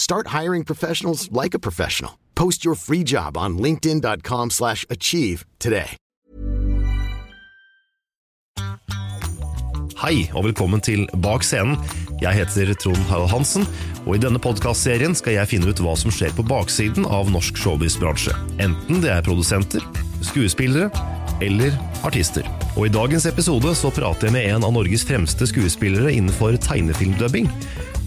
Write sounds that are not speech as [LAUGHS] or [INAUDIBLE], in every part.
Start hiring professionals like a professional. Post your free job on linkedin.com/achieve slash achieve today. Hei, og velkommen til Bak scenen. Jeg heter Trond Harald Hansen, og i denne podkastserien skal jeg finne ut hva som skjer på baksiden av norsk showbiz-bransje. Enten det er produsenter, skuespillere eller artister. Og i dagens episode så prater jeg med en av Norges fremste skuespillere innenfor tegnefilmdubbing.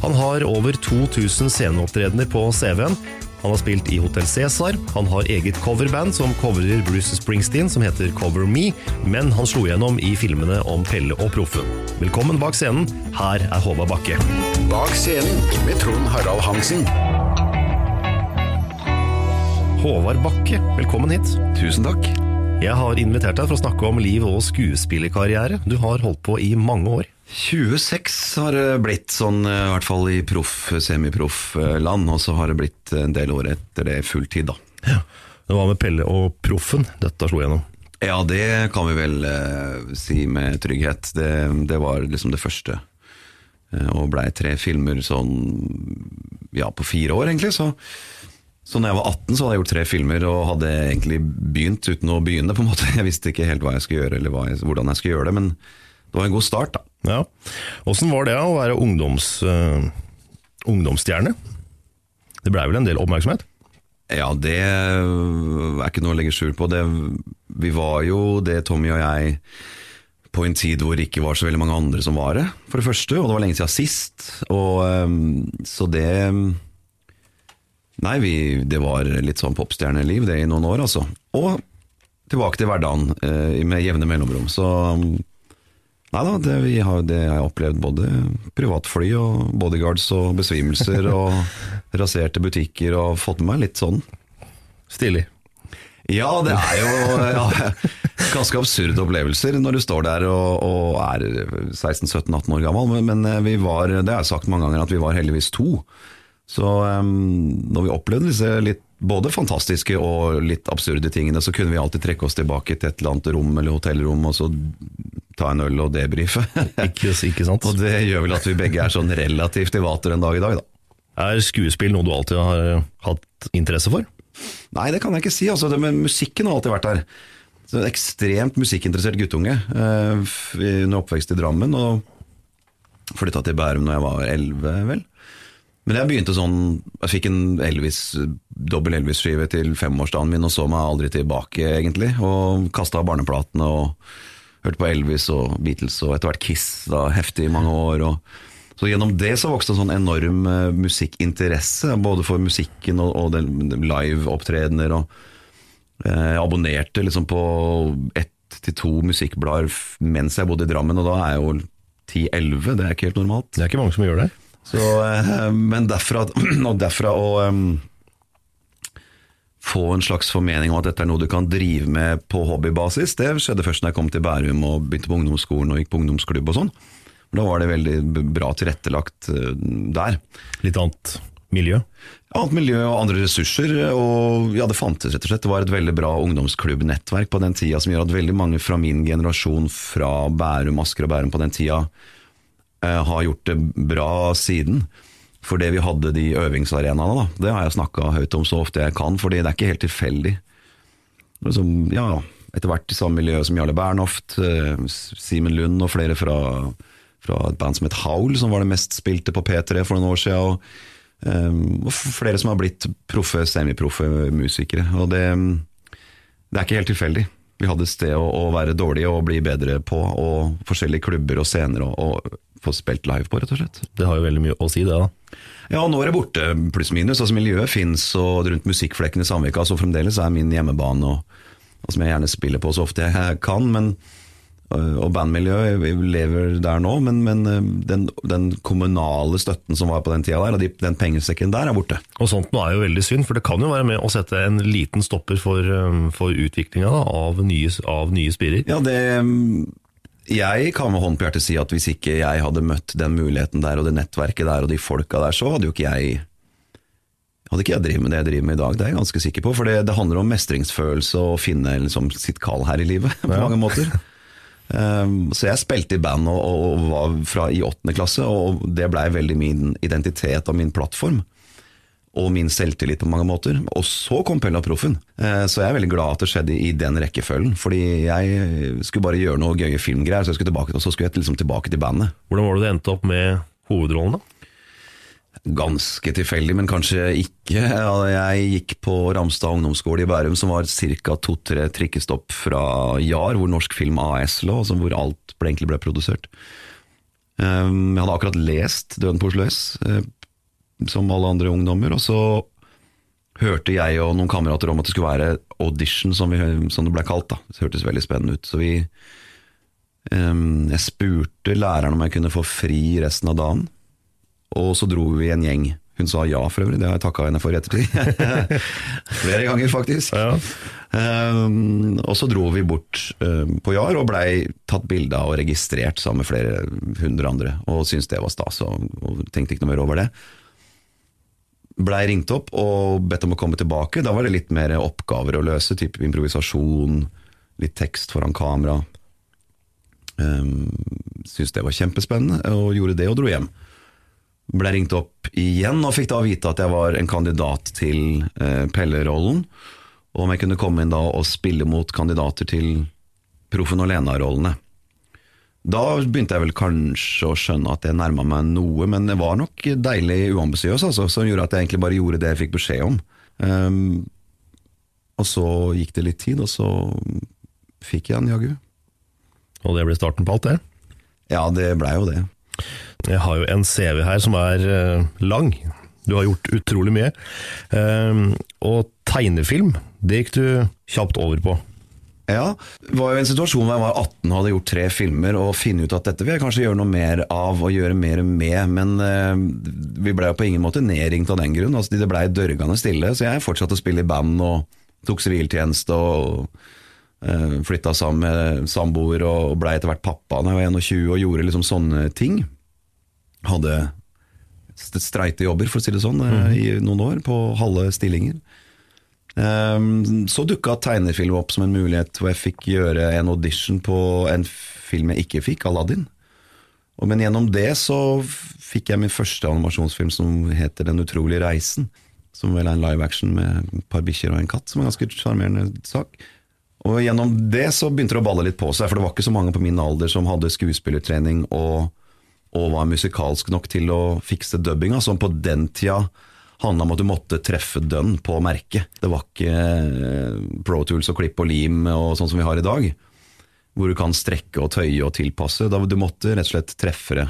Han har over 2000 sceneopptredener på CV-en. Han har spilt i Hotell Cæsar, han har eget coverband som coverer Bruce Springsteen, som heter Cover Me, men han slo gjennom i filmene om Pelle og Proffen. Velkommen bak scenen, her er Håvard Bakke. Bak scenen med Trond Harald Hansen. Håvard Bakke, velkommen hit. Tusen takk. Jeg har invitert deg for å snakke om liv og skuespillerkarriere. Du har holdt på i mange år. 26 har det blitt, sånn i hvert fall i proff, semiproff-land. Og så har det blitt en del år etter det fulltid, da. Ja. Det var med Pelle og Proffen dette slo gjennom. Ja, det kan vi vel eh, si med trygghet. Det, det var liksom det første. Eh, og blei tre filmer sånn ja, på fire år, egentlig. Så, så når jeg var 18, så hadde jeg gjort tre filmer og hadde egentlig begynt uten å begynne. på en måte. [LAUGHS] Jeg visste ikke helt hva jeg skulle gjøre, eller jeg, hvordan jeg skulle gjøre det, men det var en god start, da. Ja. Åssen var det å være ungdoms, uh, ungdomsstjerne? Det blei vel en del oppmerksomhet? Ja, det er ikke noe å legge skjul på. Det, vi var jo det, Tommy og jeg, på en tid hvor det ikke var så veldig mange andre som var det, for det første. Og det var lenge siden sist. Og, um, så det Nei, vi, det var litt sånn popstjerneliv det i noen år, altså. Og tilbake til hverdagen uh, med jevne mellomrom. Så Nei da, det, vi har, det har jeg opplevd både privatfly og bodyguards og besvimelser og [LAUGHS] raserte butikker og fått med meg litt sånn. Stilig. Ja, det er jo ja, ganske absurde opplevelser når du står der og, og er 16-17-18 år gammel, men, men vi var, det har jeg sagt mange ganger, at vi var heldigvis to. Så um, når vi opplevde disse litt både fantastiske og litt absurde tingene, så kunne vi alltid trekke oss tilbake til et eller annet rom eller hotellrom og så ta en øl og debrife. [LAUGHS] Ikke, ikke sant? og det gjør vel at vi begge er sånn relativt i vater en dag i dag, da. Er skuespill noe du alltid har øh, hatt interesse for? Nei, det kan jeg ikke si. Altså, det med musikken har alltid vært der. Så en ekstremt musikkinteressert guttunge eh, under oppvekst i Drammen, og flytta til Bærum når jeg var elleve, vel. Men jeg begynte sånn Jeg fikk en Elvis, dobbel Elvis-skive til femårsdagen min, og så meg aldri tilbake, egentlig. Og kasta barneplatene og hørte på Elvis og Beatles og etter hvert Kiss da, heftig i mange år. Og så gjennom det så vokste en sånn enorm uh, musikkinteresse, både for musikken og, og liveopptredener. Og uh, jeg abonnerte liksom på ett til to musikkblader mens jeg bodde i Drammen, og da er jeg jo 10-11, det er ikke helt normalt. Det er ikke mange som gjør det. Så, uh, men derfra, [CLEARS THROAT] og derfra å um, få en slags formening om at dette er noe du kan drive med på hobbybasis, det skjedde først når jeg kom til Bærum og begynte på ungdomsskolen og gikk på ungdomsklubb og sånn. Da var det veldig bra tilrettelagt uh, der. Litt annet miljø? Annet miljø og andre ressurser, og ja, det fantes rett og slett. Det var et veldig bra ungdomsklubbnettverk på den tida som gjør at veldig mange fra min generasjon fra Bærum, Asker og Bærum på den tida eh, har gjort det bra siden. For det vi hadde de øvingsarenaene, da. Det har jeg snakka høyt om så ofte jeg kan, fordi det er ikke helt tilfeldig. Som, ja, etter hvert i samme miljø som Jarle Bernhoft, eh, Simen Lund og flere fra, fra et band som het Howl, som var det mest spilte på P3 for noen år siden. Og, um, og flere som har blitt proffe, semiproffe musikere. Og det, det er ikke helt tilfeldig. Vi hadde et sted å, å, være dårlige og bli bedre på, og forskjellige klubber og scener å få spilt live på, rett og slett. Det har jo veldig mye å si, det da. Ja, nå er det borte, pluss-minus. Altså Miljøet fins, og rundt Musikkflekken i Sandvika så fremdeles er min hjemmebane, og, og som jeg gjerne spiller på så ofte jeg kan. men og bandmiljøet lever der nå, men, men den, den, kommunale støtten som var på den tida der, og de, den pengesekken der, er borte. Og sånt nå er jo veldig synd, for det kan jo være med å sette en liten stopper for, for utviklinga av, av nye spirer. Ja, det jeg kan med hånd på hjertet si at hvis ikke jeg hadde møtt den muligheten der og det nettverket der og de folka der, så hadde jo ikke jeg hadde ikke jeg drevet med det jeg driver med i dag, det er jeg ganske sikker på. For det, det handler om mestringsfølelse og å finne liksom, sitt kall her i livet, [LAUGHS] på ja. mange måter. Um, så jeg spilte i band og, og var fra, i åttende klasse, og det blei veldig min identitet og min plattform og min selvtillit på mange måter. Og så kom Pella Proffen. Eh, så jeg er veldig glad at det skjedde i den rekkefølgen. Fordi jeg skulle bare gjøre noe gøye filmgreier, så, tilbake, og så skulle jeg liksom tilbake til bandet. Hvordan var det du endte opp med hovedrollen, da? Ganske tilfeldig, men kanskje ikke. Jeg gikk på Ramstad ungdomsskole i Bærum, som var ca. to-tre trikkestopp fra JAR, hvor Norsk Film AS lå, altså hvor alt ble, egentlig ble produsert. Eh, jeg hadde akkurat lest Døden på Oslo S eh, som alle andre ungdommer. Og så hørte jeg og noen kamerater om at det skulle være audition, som, vi, som det ble kalt. da. Det hørtes veldig spennende ut. Så vi um, Jeg spurte læreren om jeg kunne få fri resten av dagen, og så dro vi en gjeng. Hun sa ja, for øvrig. Det har jeg takka henne for i ettertid. [LAUGHS] Flere ganger, faktisk. Ja. Um, og så dro vi bort um, på Jar og blei tatt bilde av og registrert sammen med flere hundre andre. Og syntes det var stas, og, og tenkte ikke noe mer over det blei ringt opp og bedt om å komme tilbake. Da var det litt mer oppgaver å løse, type improvisasjon, litt tekst foran kamera. Um, Syntes det var kjempespennende, og gjorde det og dro hjem. Blei ringt opp igjen og fikk da vite at jeg var en kandidat til eh, Pelle-rollen. Og om jeg kunne komme inn da og spille mot kandidater til Proffen og Lena-rollene. Da begynte jeg vel kanskje å skjønne at jeg nærma meg noe, men det var nok deilig uambisiøs, altså, som gjorde at jeg egentlig bare gjorde det jeg fikk beskjed om. Um, og så gikk det litt tid, og så fikk jeg den, jaggu. Og det ble starten på alt, det? Ja, det blei jo det. Jeg har jo en CV her som er uh, lang. Du har gjort utrolig mye. Um, og tegnefilm, det gikk du kjapt over på. Ja, det var jo en situasjon hvor jeg var 18 og hadde gjort tre filmer, og finne ut at dette vil jeg kanskje gjøre noe mer av og gjøre mer med, men uh, vi ble jo på ingen måte nedringt av den grunn. Altså, det blei dørgende stille, så jeg fortsatte å spille i band og tok siviltjeneste og flytta sammen med samboer og blei etter hvert pappa da jeg var 21 og gjorde liksom sånne ting. Hadde streite jobber, for å si det sånn, mm. i noen år, på halve stillinger. Um, så dukka tegnefilm opp som en mulighet hvor jeg fikk gjøre en audition på en film jeg ikke fikk, Aladdin. Og, men gjennom det så fikk jeg min første animasjonsfilm som heter Den utrolige reisen. Som vel er en live action med et par bikkjer og en katt, som er en ganske sjarmerende sak. Og gjennom det så begynte det å balle litt på seg, for det var ikke så mange på min alder som hadde skuespillertrening og, og var musikalsk nok til å fikse dubbinga, som på den tida handla om at du måtte treffe dønn på merket. Det var ikke eh, Pro Tools og klipp og lim og sånn som vi har i dag, hvor du kan strekke og tøye og tilpasse. Du måtte rett og slett treffe det.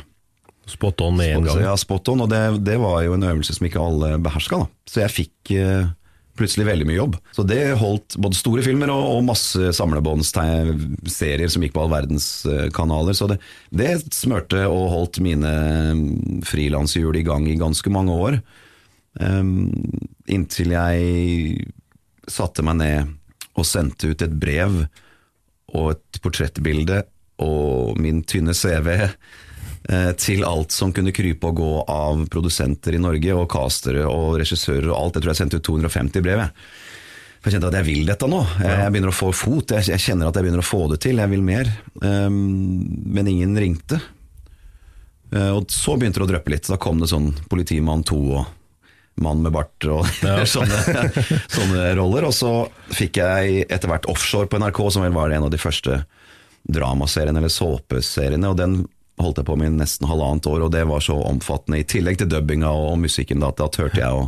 Spot on med en gang. Ja, spot on, og det, det var jo en øvelse som ikke alle beherska. Så jeg fikk eh, plutselig veldig mye jobb. Så det holdt både store filmer og, og masse samlebåndsserier som gikk på all verdens eh, kanaler. Så det, det smørte og holdt mine mm, frilanshjul i gang i ganske mange år. Um, inntil jeg satte meg ned og sendte ut et brev og et portrettbilde og min tynne CV til alt som kunne krype og gå av produsenter i Norge, og castere og regissører og alt. Jeg tror jeg sendte ut 250 brev. jeg. For jeg kjente at jeg vil dette nå. Jeg, begynner å få fot. Jeg, kjenner at jeg begynner å få det til. Jeg vil mer. Um, men ingen ringte. Eh, og så begynte det å dryppe litt. Da kom det sånn Politimann 2 og Mann med bart og [LAUGHS] sånne, [LAUGHS] sånne roller. Og så fikk jeg etter hvert Offshore på NRK, som vel var en av de første dramaseriene eller såpeseriene. Og den holdt jeg på med i nesten halvannet år, og det var så omfattende. I tillegg til dubbinga og musikken, da, da turte jeg å,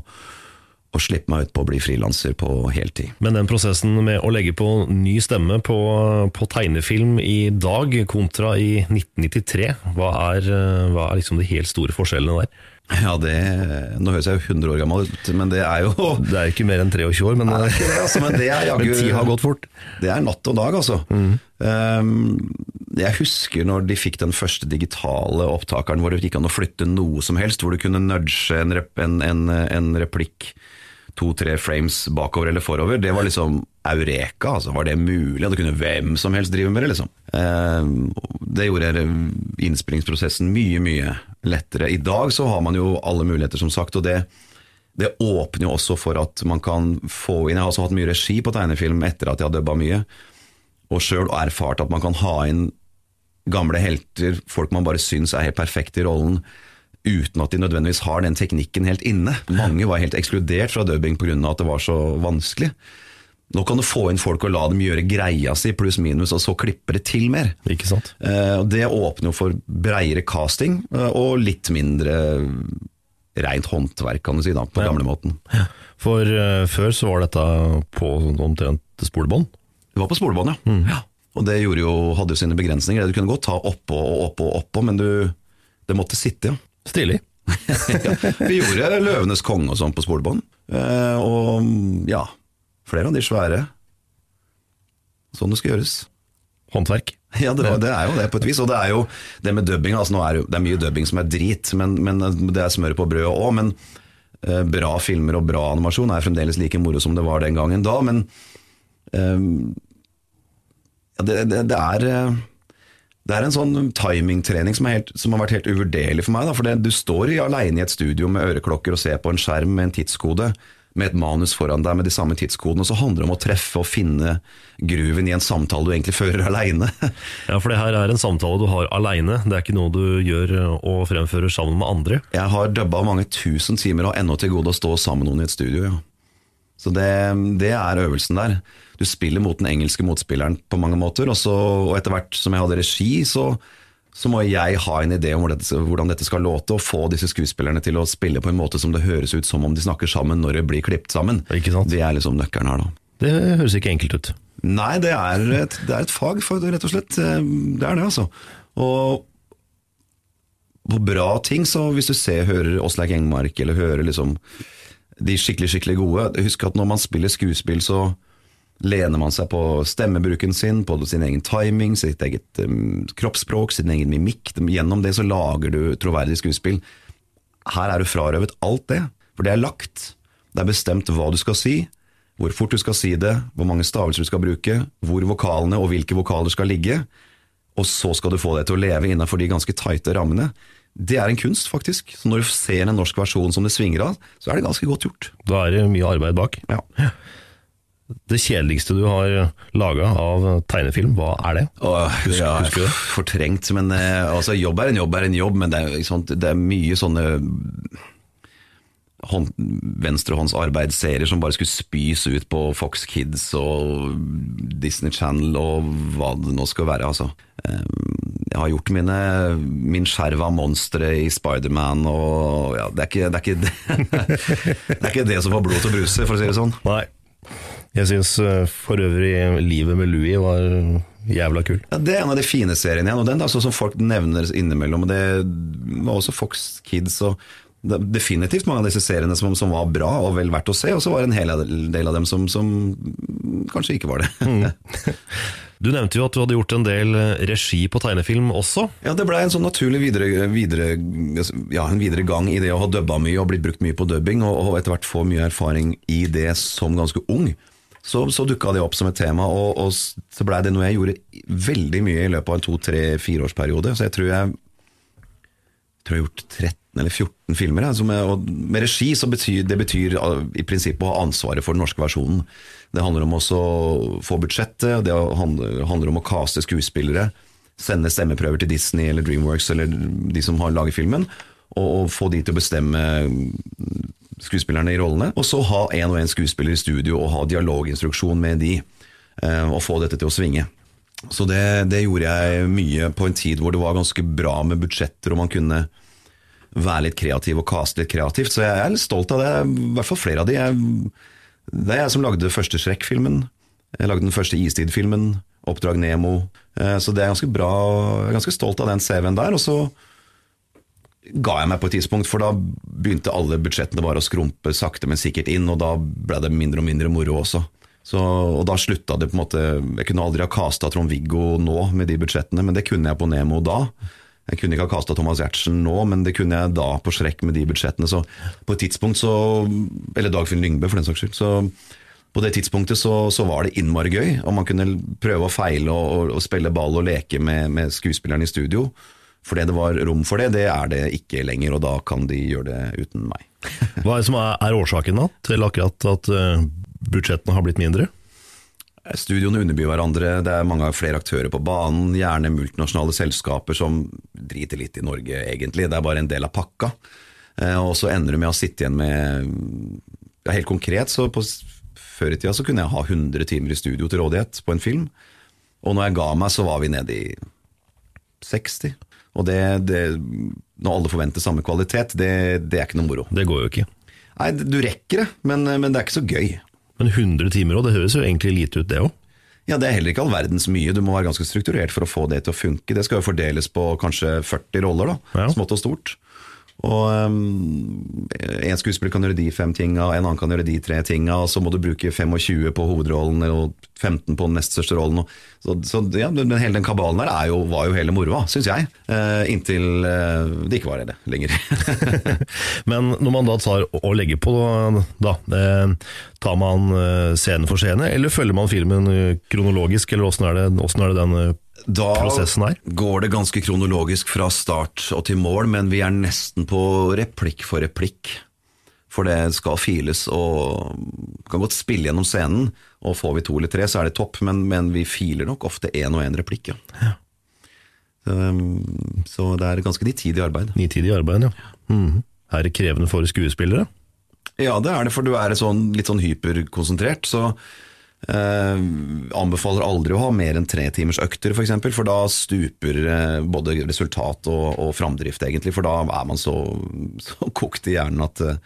og slippe meg ut på å bli frilanser på heltid. Men den prosessen med å legge på ny stemme på, på tegnefilm i dag kontra i 1993, hva er, hva er liksom de helt store forskjellene der? Ja, det, Nå høres jeg jo 100 år gammel ut, men det er jo Det er ikke mer enn 23 år, men, Nei, det altså, men det er [LAUGHS] jaggu men tid har gått fort. Det er natt og dag, altså. Um, jeg husker når de fikk den første digitale opptakeren hvor det gikk an å flytte noe som helst, hvor du kunne nudge en, rep, en, en, en replikk to-tre frames bakover eller forover. Det var liksom eureka. altså Var det mulig? Det kunne hvem som helst drive med det. liksom. Um, det gjorde innspillingsprosessen mye, mye lettere. I dag så har man jo alle muligheter, som sagt. og det det åpner jo også for at man kan få inn Jeg har også hatt mye regi på tegnefilm etter at jeg har dubba mye, og sjøl erfart at man kan ha inn gamle helter, folk man bare syns er helt perfekte i rollen, uten at de nødvendigvis har den teknikken helt inne. Mange var helt ekskludert fra dubbing pga. at det var så vanskelig. Nå kan du få inn folk og la dem gjøre greia si, pluss minus, og så klipper det til mer. Ikke sant? Eh, det åpner jo for breiere casting, eh, og litt mindre rent håndverk, kan du si, da, på ja. gamlemåten. For uh, før så var dette på omtrent spolebånd? Det var på spolebånd, ja. Mm. ja. Og det jo, hadde jo sine begrensninger. Du kunne godt ta oppå og oppå og oppå, men du, det måtte sitte, ja. Stilig. [LAUGHS] ja, vi gjorde 'Løvenes konge' og sånn på spolebånd. Uh, og ja, flere av de svære. Sånn det skal gjøres. Håndverk. [LAUGHS] Ja, det, var, det, er jo det på et vis. Og det er jo det med dubbing. Altså, er det, det er mye dubbing som er drit, men, men det er smør på brødet òg. Men eh, bra filmer og bra animasjon er fremdeles like moro som det var den gangen da. Men eh, ja, det, det, er eh, det er en sånn timingtrening som, som, har vært helt uvurderlig for meg. Da, for det, Du står alene i et studio med øreklokker og ser på en skjerm med en tidskode, med et manus foran deg med de samme tidskodene, og så handler det om å treffe og finne gruven i en samtale du egentlig fører aleine. [LAUGHS] ja, for det her er en samtale du har aleine, det er ikke noe du gjør og fremfører sammen med andre. Jeg har dubba mange tusen timer og har ennå til gode å stå sammen med noen i et studio, ja. Så det, det er øvelsen der du spiller mot den engelske motspilleren på mange måter. Og, så, og etter hvert som jeg hadde regi, så, så må jeg ha en idé om hvordan dette skal låte, og få disse skuespillerne til å spille på en måte som det høres ut som om de snakker sammen når det blir klippet sammen. Det er liksom nøkkelen her, da. Det høres ikke enkelt ut. Nei, det er et, det er et fag, for, rett og slett. Det er det, altså. Og på bra ting, så hvis du ser, hører Åsleik Engmark, eller hører liksom de skikkelig, skikkelig gode Husk at når man spiller skuespill, så lener man seg på stemmebruken sin, på sin egen timing, sitt eget um, kroppsspråk, sin egen mimikk. Gjennom det så lager du troverdig skuespill. Her er du frarøvet alt det, for det er lagt. Det er bestemt hva du skal si, hvor fort du skal si det, hvor mange stavelser du skal bruke, hvor vokalene og hvilke vokaler skal ligge, og så skal du få det til å leve innenfor de ganske tighte rammene. Det er en kunst, faktisk. Så når du ser en norsk versjon som det svinger av, så er det ganske godt gjort. Da er det mye arbeid bak. Ja. Det kjedeligste du har laga av tegnefilm, hva er det? Åh, husker, ja, husker du det? Fortrengt. Men eh, altså, jobb er en jobb er en jobb, men det er, sant, det er mye sånne hånd, venstrehåndsarbeidsserier som bare skulle spys ut på Fox Kids og Disney Channel og hva det nå skal være. Altså. Jeg har gjort mine, min skjerv av monstre i Spiderman, og ja, det, er ikke, det, er ikke, det [LAUGHS] er ikke det som får blod til å bruse, for å si det sånn. Nei. Jeg syns eh, for øvrig livet med Louis var jævla kul. Ja, Det er en av de fine seriene igjen, og den da, som folk nevner innimellom. Det var også Fox Kids og definitivt mange av disse seriene som, som, var bra og vel verdt å se, og så var det en hel del av dem som, som kanskje ikke var det. mm. [LAUGHS] Du nevnte jo at du hadde gjort en del eh, regi på tegnefilm også? Ja, det blei en sånn naturlig videre, videre, ja, en videre gang i det å ha dubba mye og blitt brukt mye på dubbing, og, og etter hvert få mye erfaring i det som ganske ung så, så dukka det opp som et tema, og, og så blei det noe jeg gjorde veldig mye i løpet av en to-tre-fireårsperiode. Så jeg tror jeg tror jeg har gjort 13 eller 14 filmer. jeg, som er- og med regi så betyr det betyr uh, i prinsippet å ha ansvaret for den norske versjonen. Det handler om å få budsjettet, det handler, om å kaste skuespillere. Sende stemmeprøver til Disney eller Dreamworks eller de som har laget filmen. Og, og få de til å bestemme mm, skuespillerne i rollene. Og så ha én og én skuespiller i studio og ha dialoginstruksjon med de. eh, Og få dette til å svinge. Så det, det gjorde jeg mye på en tid hvor det var ganske bra med budsjetter, og man kunne være litt kreativ og caste litt kreativt. Så jeg er litt stolt av det. I hvert fall flere av de. Jeg, det er jeg som lagde første Shrek-filmen. Jeg lagde den første Istid-filmen. Oppdrag Nemo. Eh, Så det er ganske bra. Jeg er ganske stolt av den CV-en der. Og så ga jeg meg på et tidspunkt, for da begynte alle budsjettene bare å skrumpe sakte, men sikkert inn, og da ble det mindre og mindre moro også. Så, og da slutta det på en måte Jeg kunne aldri ha kasta Trond-Viggo nå med de budsjettene, men det kunne jeg på Nemo da. Jeg kunne ikke ha kasta Thomas Giertsen nå, men det kunne jeg da på Shrek med de budsjettene. Så på et tidspunkt så Eller Dagfinn Lyngbø, for den saks skyld. Så på det tidspunktet så, så var det innmari gøy, og man kunne prøve å feile og, og, og spille ball og leke med, med skuespillerne i studio. Fordi det var rom for det, det er det ikke lenger, og da kan de gjøre det uten meg. [LAUGHS] Hva er det som er, årsaken da, til akkurat at eh, budsjettene har blitt mindre? Studioene underbyr hverandre, det er mange flere aktører på banen, gjerne multinasjonale selskaper som driter litt i Norge, egentlig. Det er bare en del av pakka. Eh, Og så ender du med å sitte igjen med ja, Helt konkret, så på, før i tida så kunne jeg ha 100 timer i studio til rådighet på en film. Og når jeg ga meg, så var vi nede i 60. Og det, det Når alle forventer samme kvalitet, det, det er ikke noe moro. Det går jo ikke. Nei, du rekker det, men, men det er ikke så gøy. Men 100 timer òg, det høres jo egentlig lite ut det òg. Ja, Det er heller ikke all verdens mye. Du må være ganske strukturert for å få det til å funke. Det skal jo fordeles på kanskje 40 roller, da, Ja. smått og stort. Og um, En skuespiller kan gjøre de fem tinga, en annen kan gjøre de tre tinga, og så må du bruke 25 på hovedrollen og 15 på den nest største rollen. Så, så ja, den, hele den kabalen der er jo, var jo hele moroa, syns jeg. Uh, inntil uh, det ikke var det lenger. [LAUGHS] Men når man da tar og legger på, da, eh, tar man scene for scene, eller følger man filmen kronologisk, eller åssen er, er det den Da går det ganske kronologisk fra start og til mål, men vi er nesten på replikk for replikk. For det skal files og kan godt spille gjennom scenen, og får vi to eller tre, så er det topp, men, men vi filer nok ofte én og én replikk, ja. Um, så det er ganske nitidig arbeid. Nitidig arbeid, ja. Mhm. Er det krevende for skuespillere? Ja, det er det, for du er sånn, litt sånn hyperkonsentrert, så eh, anbefaler aldri å ha mer enn tre timers økter, f.eks., for, eksempel, for da stuper eh, både resultat og, og framdrift, egentlig, for da er man så, så kokt i hjernen at eh,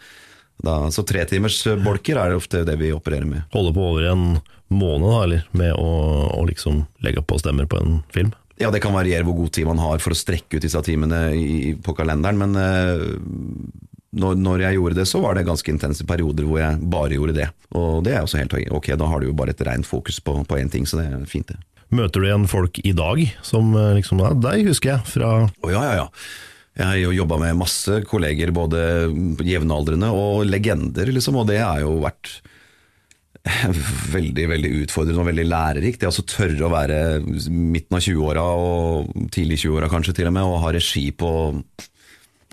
da, Så tre timers bolker er ofte det vi opererer med. Holde på over en måned da, eller, med å, å liksom legge på stemmer på en film? Ja, det kan variere hvor god tid man har for å strekke ut disse timene i, på kalenderen, men eh, når, når jeg gjorde det, så var det ganske intense perioder hvor jeg bare gjorde det. Og det er også helt ok, da har du jo bare et rent fokus på på én ting, så det er fint, det. Møter du igjen folk i dag som eh, liksom ja, Deg husker jeg fra Å ja, ja, ja. Jeg har jo jobba med masse kolleger, både jevnaldrende og legender, liksom, og det har jo vært [LAUGHS] veldig veldig utfordrende og veldig lærerikt. Det å altså tørre å være midten av 20-åra og tidlig 20-åra kanskje til og med, og ha regi på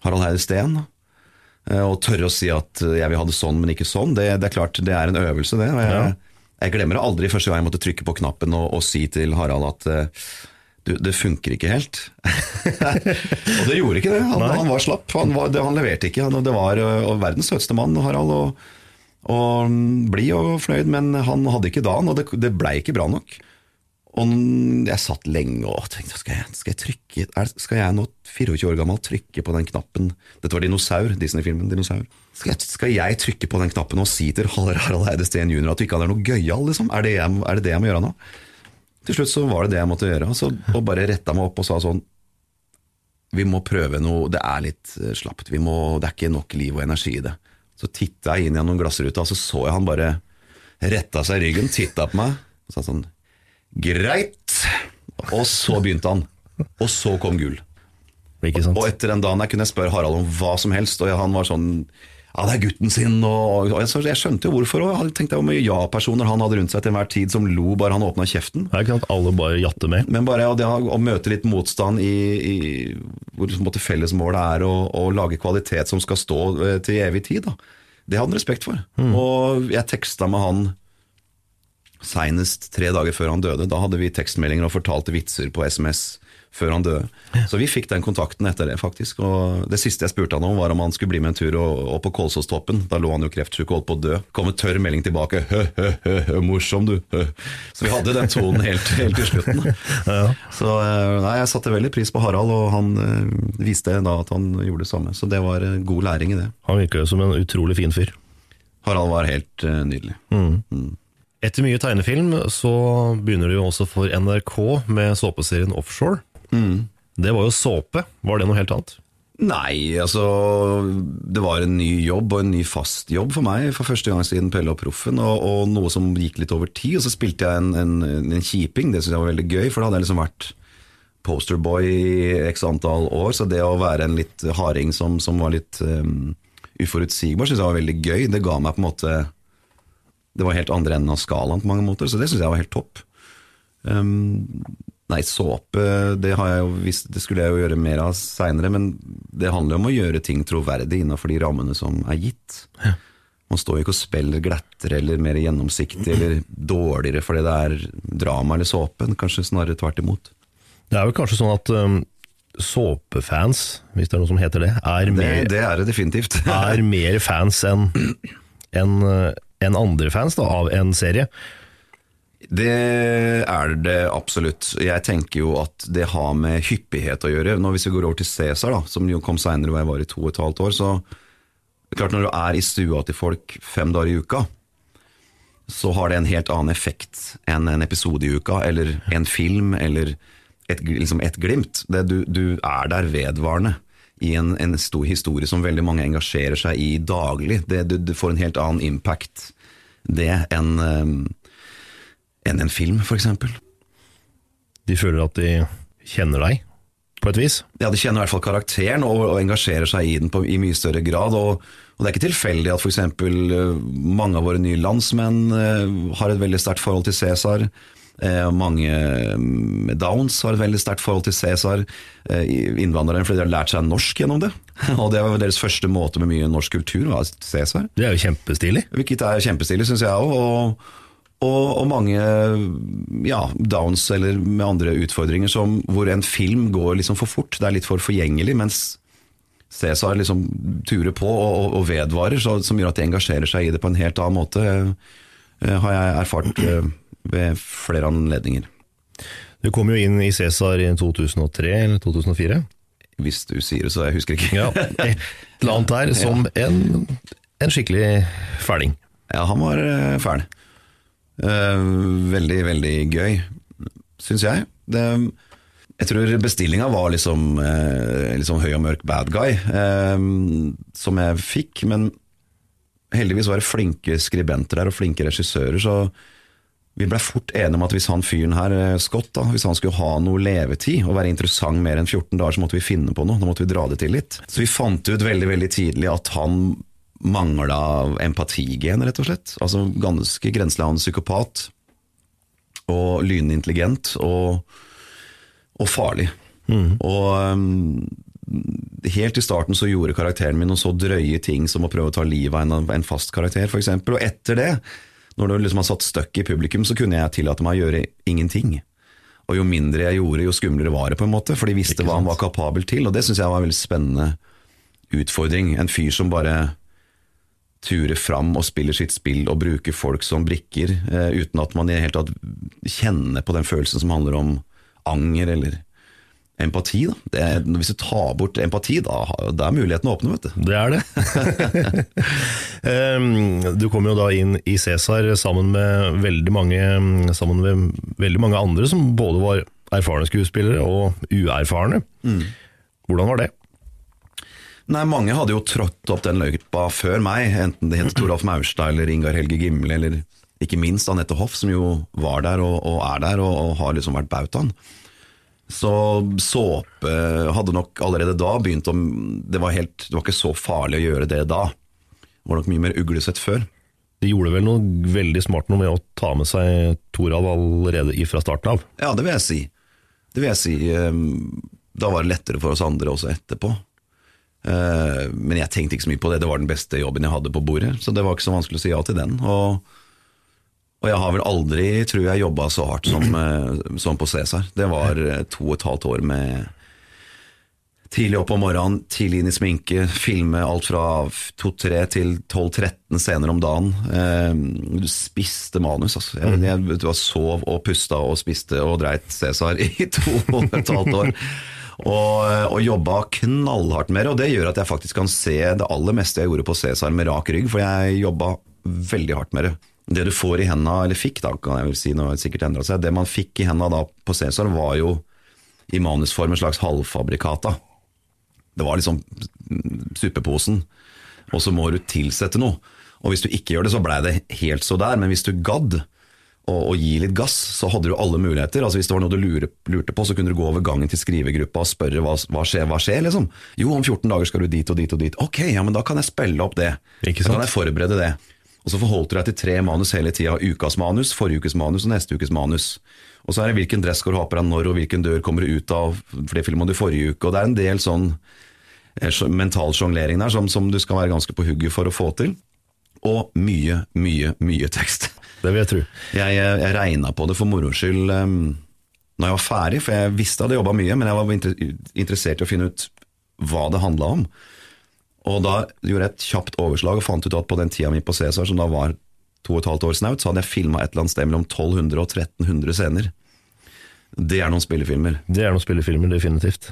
Harald Heide Steen. Eh, Og tørre å si at jeg vil ha det sånn, men ikke sånn. Det, det er klart, det er en øvelse, det. Og jeg, Ja. jeg glemmer det aldri første gang jeg måtte trykke på knappen og, og si til Harald at eh, du, det funker ikke helt. [LAUGHS] og det gjorde ikke det. Han, han var slapp. Han, var, det, han leverte ikke. Han, det var verdens søteste mann, Harald. Og, og mm, blid og fornøyd, men han hadde ikke dagen, og det, det blei ikke bra nok. Og jeg satt lenge og tenkte skal jeg, skal jeg trykke Skal jeg nå 24 år gammel trykke på den knappen Dette var Dinosaur, Disney-filmen Dinosaur. Skal jeg, skal jeg trykke på den knappen og si til Harald Eide Steen jr. at du ikke er noe gøyal? Liksom? Er, det er det det jeg må gjøre nå? Til slutt så var det det jeg måtte gjøre. Så, og bare retta meg opp og sa sånn Vi må prøve noe Det er litt eh, slapt. Må, det er ikke nok liv og energi i det. Så titta jeg inn gjennom glassruta, og så så jeg han bare retta seg i ryggen, titta på meg og sa sånn Greit! Og så begynte han. Og så kom gull. Ikke sant? Og etter den dagen jeg kunne jeg spørre Harald om hva som helst, og han var sånn ja, det er gutten sin, og, og jeg, så jeg skjønte jo hvorfor. Og jeg tenkte hvor mye ja-personer han hadde rundt seg til enhver tid, som lo bare han åpna kjeften. Det er ikke sant alle bare jatter med. Men bare ja, det å møte litt motstand i, i hvor måte fellesmålet er å, lage kvalitet som skal stå eh, til evig tid. Da. Det hadde han respekt for. Og jeg teksta med han seinest tre dager før han døde. Da hadde vi tekstmeldinger og fortalte vitser på SMS før han døde. Så vi fikk den kontakten etter det, faktisk. Og det siste jeg spurte han om, var om han skulle bli med en tur opp på Kolsåstoppen. Da lå han jo kreftsyk og holdt på å dø. Kom en tørr melding tilbake. Hø, hø, hø, hø, morsom, du. Hø. Så vi hadde den tonen helt, helt til slutten. [LAUGHS] Ja. Så eh, nei, jeg satte veldig pris på Harald, og han eh, viste da at han gjorde det samme. Så det var eh, god læring i det. Han virker jo som en utrolig fin fyr. Harald var helt nydelig. Etter mye tegnefilm så begynner du jo også for NRK med såpeserien Offshore. Det var jo såpe, var det noe helt annet? Nei, altså Det var en ny jobb og en ny fast jobb for meg for første gang siden Pelle og Proffen, og, og noe som gikk litt over tid. Og så spilte jeg en, en, en kjiping, det syntes jeg var veldig gøy, for da hadde jeg liksom vært posterboy i x antall år, så det å være en litt harding som, som var litt um, uforutsigbar, syntes jeg var veldig gøy. Det ga meg på en måte Det var helt andre enden av skalaen på mange måter, så det syns jeg var helt topp. Um, nei, såpe det, visst, det skulle jeg jo gjøre mer av seinere, men det handler jo om å gjøre ting troverdig innenfor de rammene som er gitt. Man står jo ikke og spiller glattere eller mer gjennomsiktig eller dårligere fordi det er drama eller såpe, kanskje snarere tvert imot. Det er vel kanskje sånn at um, såpefans, hvis det er noe som heter det, er mer, det er det definitivt. [LAUGHS] er mer fans enn en, uh, enn andre fans da, av en serie. Det er det absolutt. Jeg tenker jo at det har med hyppighet å gjøre. Nå Hvis vi går over til Cæsar, da, som jo kom seinere hvor jeg var i to og et halvt år, så klart når du er i stua til folk fem dager i uka, så har det en helt annen effekt enn en episode i uka, eller en film, eller et, liksom et glimt. Det, du, du er der vedvarende i en, en stor historie som veldig mange engasjerer seg i daglig. Det, du, du får en helt annen impact det enn eh, enn en film, eksempel. De føler at de kjenner deg, på et vis. Ja, De kjenner i hvert fall karakteren og, og engasjerer seg i den på, i mye større grad. Og, og Det er ikke tilfeldig at f.eks. mange av våre nye landsmenn eh, har et veldig sterkt forhold til Cæsar. Eh, mange med downs har et veldig sterkt forhold til Cæsar. Eh, innvandrere fordi de har lært seg norsk gjennom det. [LAUGHS] Og det var deres første måte med mye norsk kultur, var Cæsar. Det er jo kjempestilig. Hvilket er kjempestilig, syns jeg òg. Og, og, og mange ja, downs eller med andre utfordringer som, hvor en film går liksom for fort. Det er litt for forgjengelig. Mens Cæsar liksom turer på og, og, og vedvarer, så, som gjør at de engasjerer seg i det på en helt annen måte, eh, har jeg erfart ved flere anledninger. Du kom jo inn i Cæsar i 2003 eller 2004. Hvis du sier det, så jeg husker ikke. Ja, et eller annet der, [LAUGHS] som en, en skikkelig fæling. Ja, han var eh, fæl. Eh, veldig, veldig gøy, syns jeg. Det, jeg tror bestillinga var liksom, eh, liksom høy og mørk bad guy, som jeg fikk. Men heldigvis var det flinke skribenter der og flinke regissører, så vi blei fort enige om at hvis han fyren her, eh, Scott, da, hvis han skulle ha noe levetid og være interessant mer enn 14 dager, så måtte vi finne på noe. Da måtte vi dra det til litt. Så vi fant ut veldig veldig tidlig at han mangla empatigen, rett og slett. Altså ganske grenseland psykopat. Og lynintelligent og, og farlig. Og um, helt i starten så gjorde karakteren min noen så drøye ting som å prøve å ta livet av en, en fast karakter, f.eks. Og etter det, når det liksom har satt støkk i publikum, så kunne jeg tillate meg å gjøre ingenting. Og jo mindre jeg gjorde, jo skumlere var det, på en måte, for de visste hva han var kapabel til. Og det syns jeg var en veldig spennende utfordring. En fyr som bare turer fram og spiller sitt spill og bruker folk som brikker, eh, uten at man i det hele tatt kjenner på den følelsen som handler om anger eller empati. Da. Det er, hvis du tar bort empati, da, da er muligheten åpne, vet du. Det er det. [LAUGHS] Du kom jo da inn i Cæsar sammen med veldig mange Sammen med veldig mange andre som både var erfarne skuespillere og uerfarne. Hvordan var det? Nei, Mange hadde jo trådt opp den løypa før meg, enten det het Toralf Maurstad eller Ingar Helge Gimle, eller ikke minst Anette Hoff, som jo var der og, og er der, og, og har liksom vært bautaen. Så såpe hadde nok allerede da begynt å det var, helt, det var ikke så farlig å gjøre det da. Det var nok mye mer uglesett før. De gjorde vel noe veldig smart noe med å ta med seg Toralv allerede ifra starten av. Ja, det vil jeg si. Det vil jeg si. Ehm, da var det lettere for oss andre også etterpå. Eh, men jeg tenkte ikke så mye på det. Det var den beste jobben jeg hadde på bordet, så det var ikke så vanskelig å si ja til den. Og, og jeg har vel aldri, tror jeg, jobba så hardt som, eh, som på Cæsar. Det var eh, to og et halvt år med tidlig opp om morgenen, tidlig inn i sminke, filme alt fra to-tre til 12-13 scener om dagen. Eh, du spiste manus, altså. Jeg, jeg, jeg hva, sov og pusta og spiste og dreit Cæsar i [LAUGHS] to og et halvt år. Og, og jobba knallhardt med det, og det gjør at jeg faktisk kan se det aller meste jeg gjorde på Cæsar med rak rygg, for jeg jobba veldig hardt med det. Det du får i henda, eller fikk da, kan jeg vel si, nå har det sikkert endra seg, det man fikk i henda da på Cæsar, var jo i manusform en slags halvfabrikata. Det var liksom suppeposen, og så må du tilsette noe. Og hvis du ikke gjør det, så blei det helt så der, men hvis du gadd å, gi litt gass, så hadde du alle muligheter. Altså Hvis det var noe du lurte, lurte på, så kunne du gå over gangen til skrivegruppa og spørre hva, hva skjer, hva skjer, liksom. Jo, om 14 dager skal du dit og dit og dit. Ok, ja, men da kan jeg spille opp det. Ikke Da kan jeg forberede det. Og så forholdt du deg til tre manus hele tida. Ukas manus, forrige ukes manus og neste ukes manus. Og så er det hvilken dress går du ha på deg når, og hvilken dør kommer du ut av, for det filma du forrige uke. Og det er en del sånn eh, mental sjonglering der som, som du skal være ganske på hugget for å få til. Og mye, mye, mye tekst. [LAUGHS] Det vil jeg tro. Jeg, jeg, jeg regna på det for moro skyld um, når jeg var ferdig, for jeg visste jeg hadde jobba mye, men jeg var inter interessert i å finne ut hva det handla om. Og da gjorde jeg et kjapt overslag og fant ut at på den tida mi på Cæsar, som da var to og et halvt år snaut, så hadde jeg filma et eller annet sted mellom 1200 og 1300 scener. Det er noen spillefilmer. Det er noen spillefilmer, definitivt.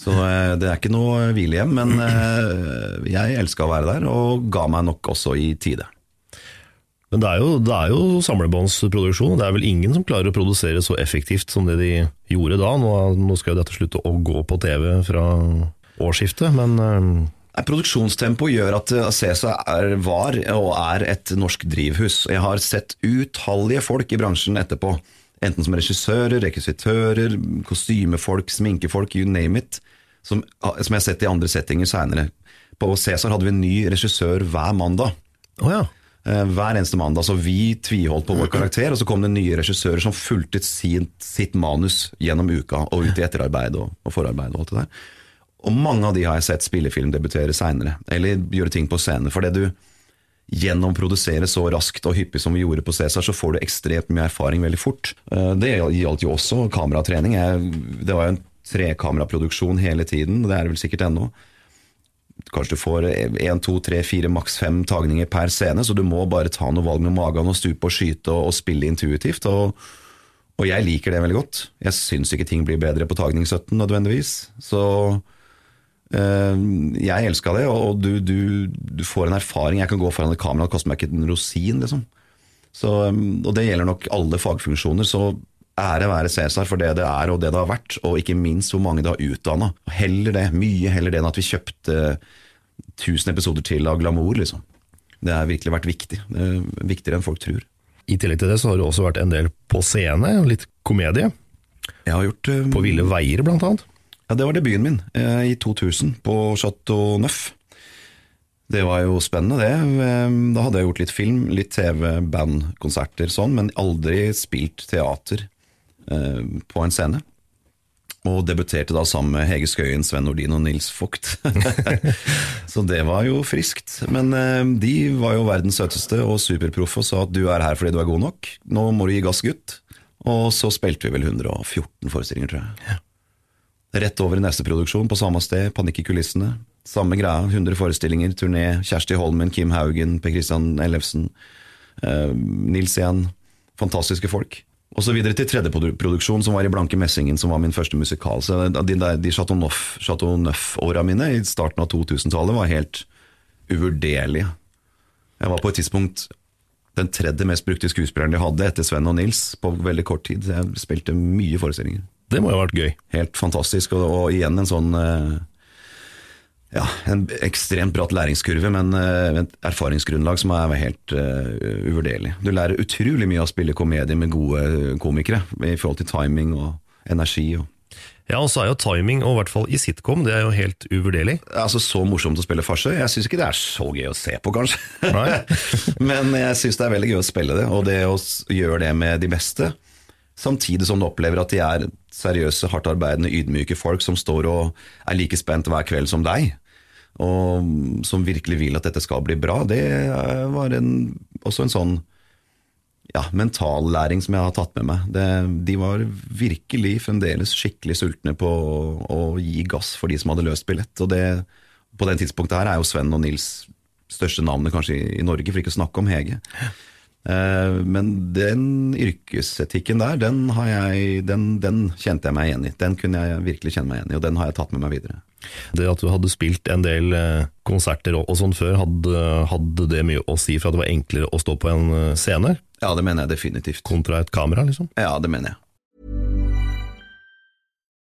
Så eh, det er ikke noe hvilehjem, men eh, jeg elska å være der, og ga meg nok også i tide. Men det er jo, det er jo samlebåndsproduksjon, og det er vel ingen som klarer å produsere så effektivt som det de gjorde da. Nå, nå skal jo dette slutte å gå på TV fra årsskiftet, men eh, Produksjonstempo gjør at Cæsar Acesa er, var og er et norsk drivhus. Jeg har sett utallige folk i bransjen etterpå. Enten som regissører, rekvisitører, kostymefolk, sminkefolk, you name it. Som, som jeg har sett i andre settinger seinere. På Cæsar hadde vi en ny regissør hver mandag. Oh, ja. Eh, Hver eneste mandag. Så vi tviholdt på vår karakter, og så kom det nye regissører som fulgte sitt, sitt manus gjennom uka, og ut i etterarbeid og, og forarbeid og alt det der. Og mange av de har jeg sett spillefilmdebutere seinere, eller gjøre ting på scenen. For det du gjennomproduserer så raskt og hyppig som vi gjorde på Cæsar, så får du ekstremt mye erfaring veldig fort. Eh, Det gjaldt jo også kameratrening. Det var jo en trekameraproduksjon hele tiden, det er det vel sikkert ennå. Kanskje du får én, to, tre, fire, maks fem tagninger per scene, så du må bare ta noe valg med magen og stupe og skyte og, og spille intuitivt. Og, og jeg liker det veldig godt. Jeg syns ikke ting blir bedre på tagning 17 nødvendigvis. Så jeg elska det, og du, du, du får en erfaring. Jeg kan gå foran et kamera, det koster meg ikke en rosin, liksom. Så, um, og det gjelder nok alle fagfunksjoner. Så ære være Cæsar for det det er og det det har vært, og ikke minst hvor mange det har utdanna. Heller det, mye heller det enn at vi kjøpte 1000 episoder til av glamour, liksom. Det har virkelig vært viktig. Er viktigere enn folk tror. I tillegg til det så har du også vært en del på scene, litt komedie. Jeg har gjort um, På Ville veier, blant annet. Ja, det var debuten min eh, i 2000 på Chateau Neuf. Det var jo spennende, det. Eh, Da hadde jeg gjort litt film, litt TV, bandkonserter sånn, men aldri spilt teater eh, på en scene. Og debuterte da sammen med Hege Skøyen, Sven Nordin og Nils Vogt. [LAUGHS] Så det var jo friskt. Men eh, de var jo verdens søteste og superproffe og sa at du er her fordi du er god nok. Nå må du gi gass, gutt. Og så spilte vi vel 114 forestillinger, tror jeg. Rett over i neste produksjon, på samme sted, Panikk i kulissene. Samme greia, 100 forestillinger, turné. Kjersti Holmen, Kim Haugen, Per Christian Ellefsen, eh, Nils igjen. Fantastiske folk. Og så videre til tredje produksjon, som var i Blanke Messingen, som var min første musikal. Så de, der- de Neuf- Chateau Neuf-åra mine i starten av 2000-tallet var helt uvurderlige. Jeg var på et tidspunkt den tredje mest brukte skuespilleren de hadde, etter Sven og Nils, på veldig kort tid. Jeg spilte mye forestillinger. Det må jo ha vært gøy. Helt fantastisk, og, og igjen en sånn eh, Ja, en ekstremt bratt læringskurve, men eh, et erfaringsgrunnlag som er helt uh, uvurderlig. Du lærer utrolig mye av å spille komedie med gode komikere, i forhold til timing og energi. Og, Ja, og så er jo timing, og i hvert fall i sitcom, det er jo helt uvurderlig. altså Så morsomt å spille farse. Jeg syns ikke det er så gøy å se på, kanskje. Nei. [LAUGHS] Men jeg syns det er veldig gøy å spille det, og det å gjøre det med de beste Samtidig som du opplever at de er seriøse, hardt arbeidende, ydmyke folk som står og er like spent hver kveld som deg. Og som virkelig vil at dette skal bli bra. Det var en, også en sånn ja, mentallæring som jeg har tatt med meg. Det, de var virkelig fremdeles skikkelig sultne på å, å, gi gass for de som hadde løst billett. Og det, på den tidspunktet her er jo Sven og Nils største navnet kanskje i, i Norge, for ikke å snakke om Hege. Eh, men den yrkesetikken der, den, jeg, den, den, kjente jeg meg igjen i. Den kunne jeg virkelig kjenne meg igjen i, og den har jeg tatt med meg videre. Det at du hadde spilt en del eh, konserter og, sånn før, hadde, hadde, det mye å si for at det var enklere å stå på en eh, scene? Ja, det mener jeg definitivt. Kontra et kamera, liksom? Ja, det mener jeg.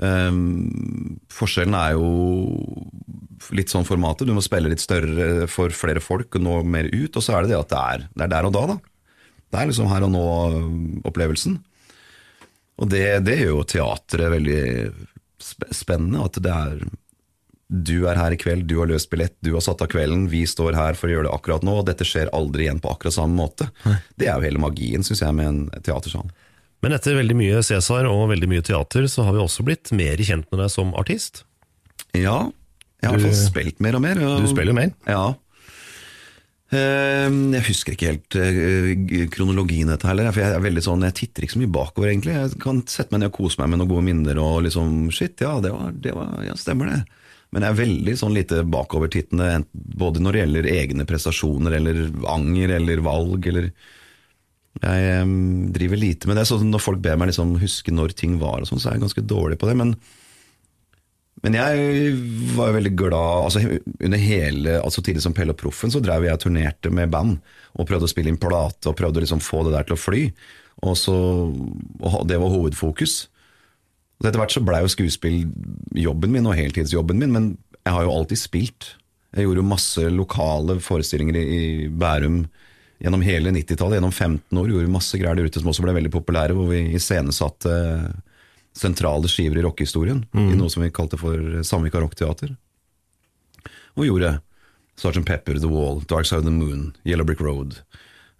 Um, forskjellen er jo litt sånn formatet. Du må spille litt større for flere folk og nå mer ut. Og så er det det at det er, det er der og da, da. Det er liksom her og nå-opplevelsen. Og det, det gjør jo teatret veldig spennende. At det er Du er her i kveld, du har løst billett, du har satt av kvelden, vi står her for å gjøre det akkurat nå, og dette skjer aldri igjen på akkurat samme måte. Det er jo hele magien, syns jeg, med en teatersal. Men etter veldig mye Cæsar og veldig mye teater, så har vi også blitt mer kjent med deg som artist? Ja, jeg har i hvert fall spilt mer og mer. Og, du spiller mer? Ja. Ehm, jeg husker ikke helt eh, kronologien dette heller. For jeg er veldig sånn, jeg titter ikke så mye bakover, egentlig. Jeg kan sette meg ned og kose meg med noen gode minner og liksom Shit, ja, det var, det var ja, stemmer det. Men jeg er veldig sånn lite bakovertittende, både når det gjelder egne prestasjoner eller anger eller valg eller Jeg um, driver lite med det. Så når folk ber meg liksom huske når ting var, og sånn, så er jeg ganske dårlig på det. men men jeg var veldig glad altså Under hele, altså tidlig som Pelle og Proffen så drev jeg og turnerte med band og prøvde å spille inn plate og prøvde å liksom få det der til å fly. Og, så, og Det var hovedfokus. Og Etter hvert så blei jo skuespill jobben min og heltidsjobben min, men jeg har jo alltid spilt. Jeg gjorde jo masse lokale forestillinger i Bærum gjennom hele 90-tallet. Gjennom 15 år gjorde masse greier der ute som også ble veldig populære, hvor vi iscenesatte uh, sentrale skiver i rockehistorien, mm. i noe som vi kalte for Samvika Rockteater. Og gjorde Sgt. Pepper, The Wall, Dark Side of the Moon, Yellow Brick Road,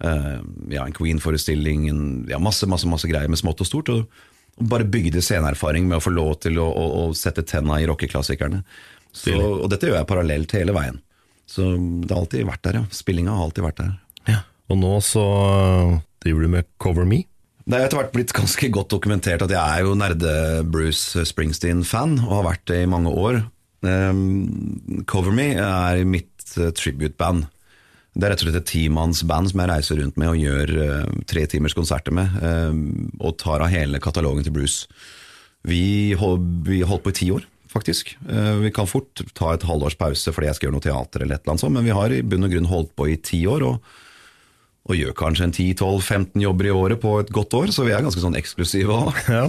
uh, ja, en Queen-forestilling, ja, masse, masse, masse greier med smått og stort. Og, og bare bygde sceneerfaring med å få lov til å, å, å sette tenna i rockeklassikerne. Så, og dette gjør jeg parallelt hele veien. Så det har alltid vært der, ja. Spillinga har alltid vært der. Ja. Og nå så driver du med Cover Me? Det er etter hvert blitt ganske godt dokumentert at jeg er jo nerde Bruce Springsteen-fan, og har vært det i mange år. Um, Cover Me er mitt uh, tribute-band. Det er rett og slett et timannsband som jeg reiser rundt med og gjør uh, tre timers konserter med, uh, og tar av hele katalogen til Bruce. Vi, hold, vi holdt på i ti år, faktisk. Uh, vi kan fort ta et halvårs pause fordi jeg skal gjøre noe teater, eller et eller annet sånt, men vi har i bunn og grunn holdt på i ti år. og og gjør kanskje en 10-12-15 jobber i året på et godt år, så vi er ganske sånn eksklusive òg. [LAUGHS] Ja.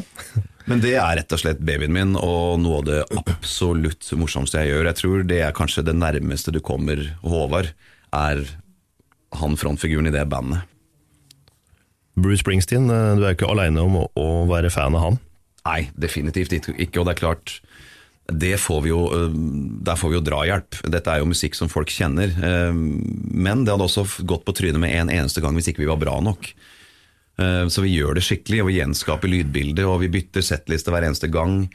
Men det er rett og slett babyen min, og noe av det absolutt morsomste jeg gjør. Jeg tror det er kanskje det nærmeste du kommer Håvard, er han frontfiguren i det bandet. Bruce Springsteen, eh, du er jo ikke aleine om å være fan av han? Nei, definitivt ikke. Og det er klart, får jo, øh, der får vi jo drahjelp. Dette er jo musikk som folk kjenner. Øh, men det hadde også gått på trynet med en eneste gang hvis ikke vi var bra nok. Øh, så vi gjør det skikkelig, og vi gjenskaper lydbildet, og vi bytter settliste hver eneste gang.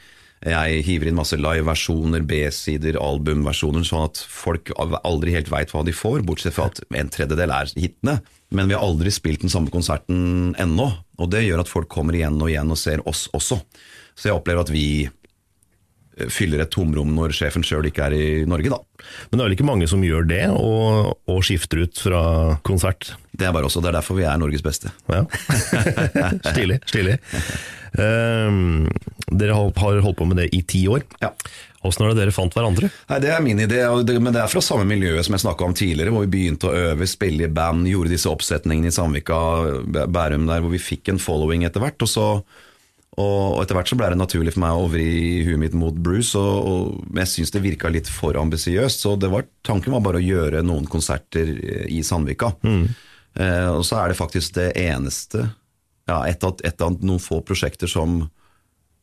Jeg hiver inn masse live-versjoner, B-sider, albumversjoner, sånn at folk aldri helt veit hva de får, bortsett fra at en tredjedel er hitene. Men vi har aldri spilt den samme konserten ennå, og det gjør at folk kommer igjen og igjen og ser oss også. Så jeg opplever at vi eh, fyller et tomrom når sjefen sjøl ikke er i Norge, da. Men det er vel ikke mange som gjør det, og, og skifter ut fra konsert? Det er bare også, det er derfor vi er Norges beste. Ja. [LAUGHS] stilig. stilig. Um, dere har har holdt på med det i ti år. Ja. Åssen er det dere fant hverandre? Nei, Det er min idé, men det er fra samme miljø som jeg snakka om tidligere, hvor vi begynte å øve, spille i band, gjorde disse oppsetningene i Sandvika, Bærum der, hvor vi fikk en following etter hvert. Og, så, og, etter hvert så ble det naturlig for meg å vri huet mitt mot Bruce, og, og jeg syns det virka litt for ambisiøst, så det var, tanken var bare å gjøre noen konserter i Sandvika. Eh, og så er det faktisk det eneste, ja, et av, et av noen få prosjekter som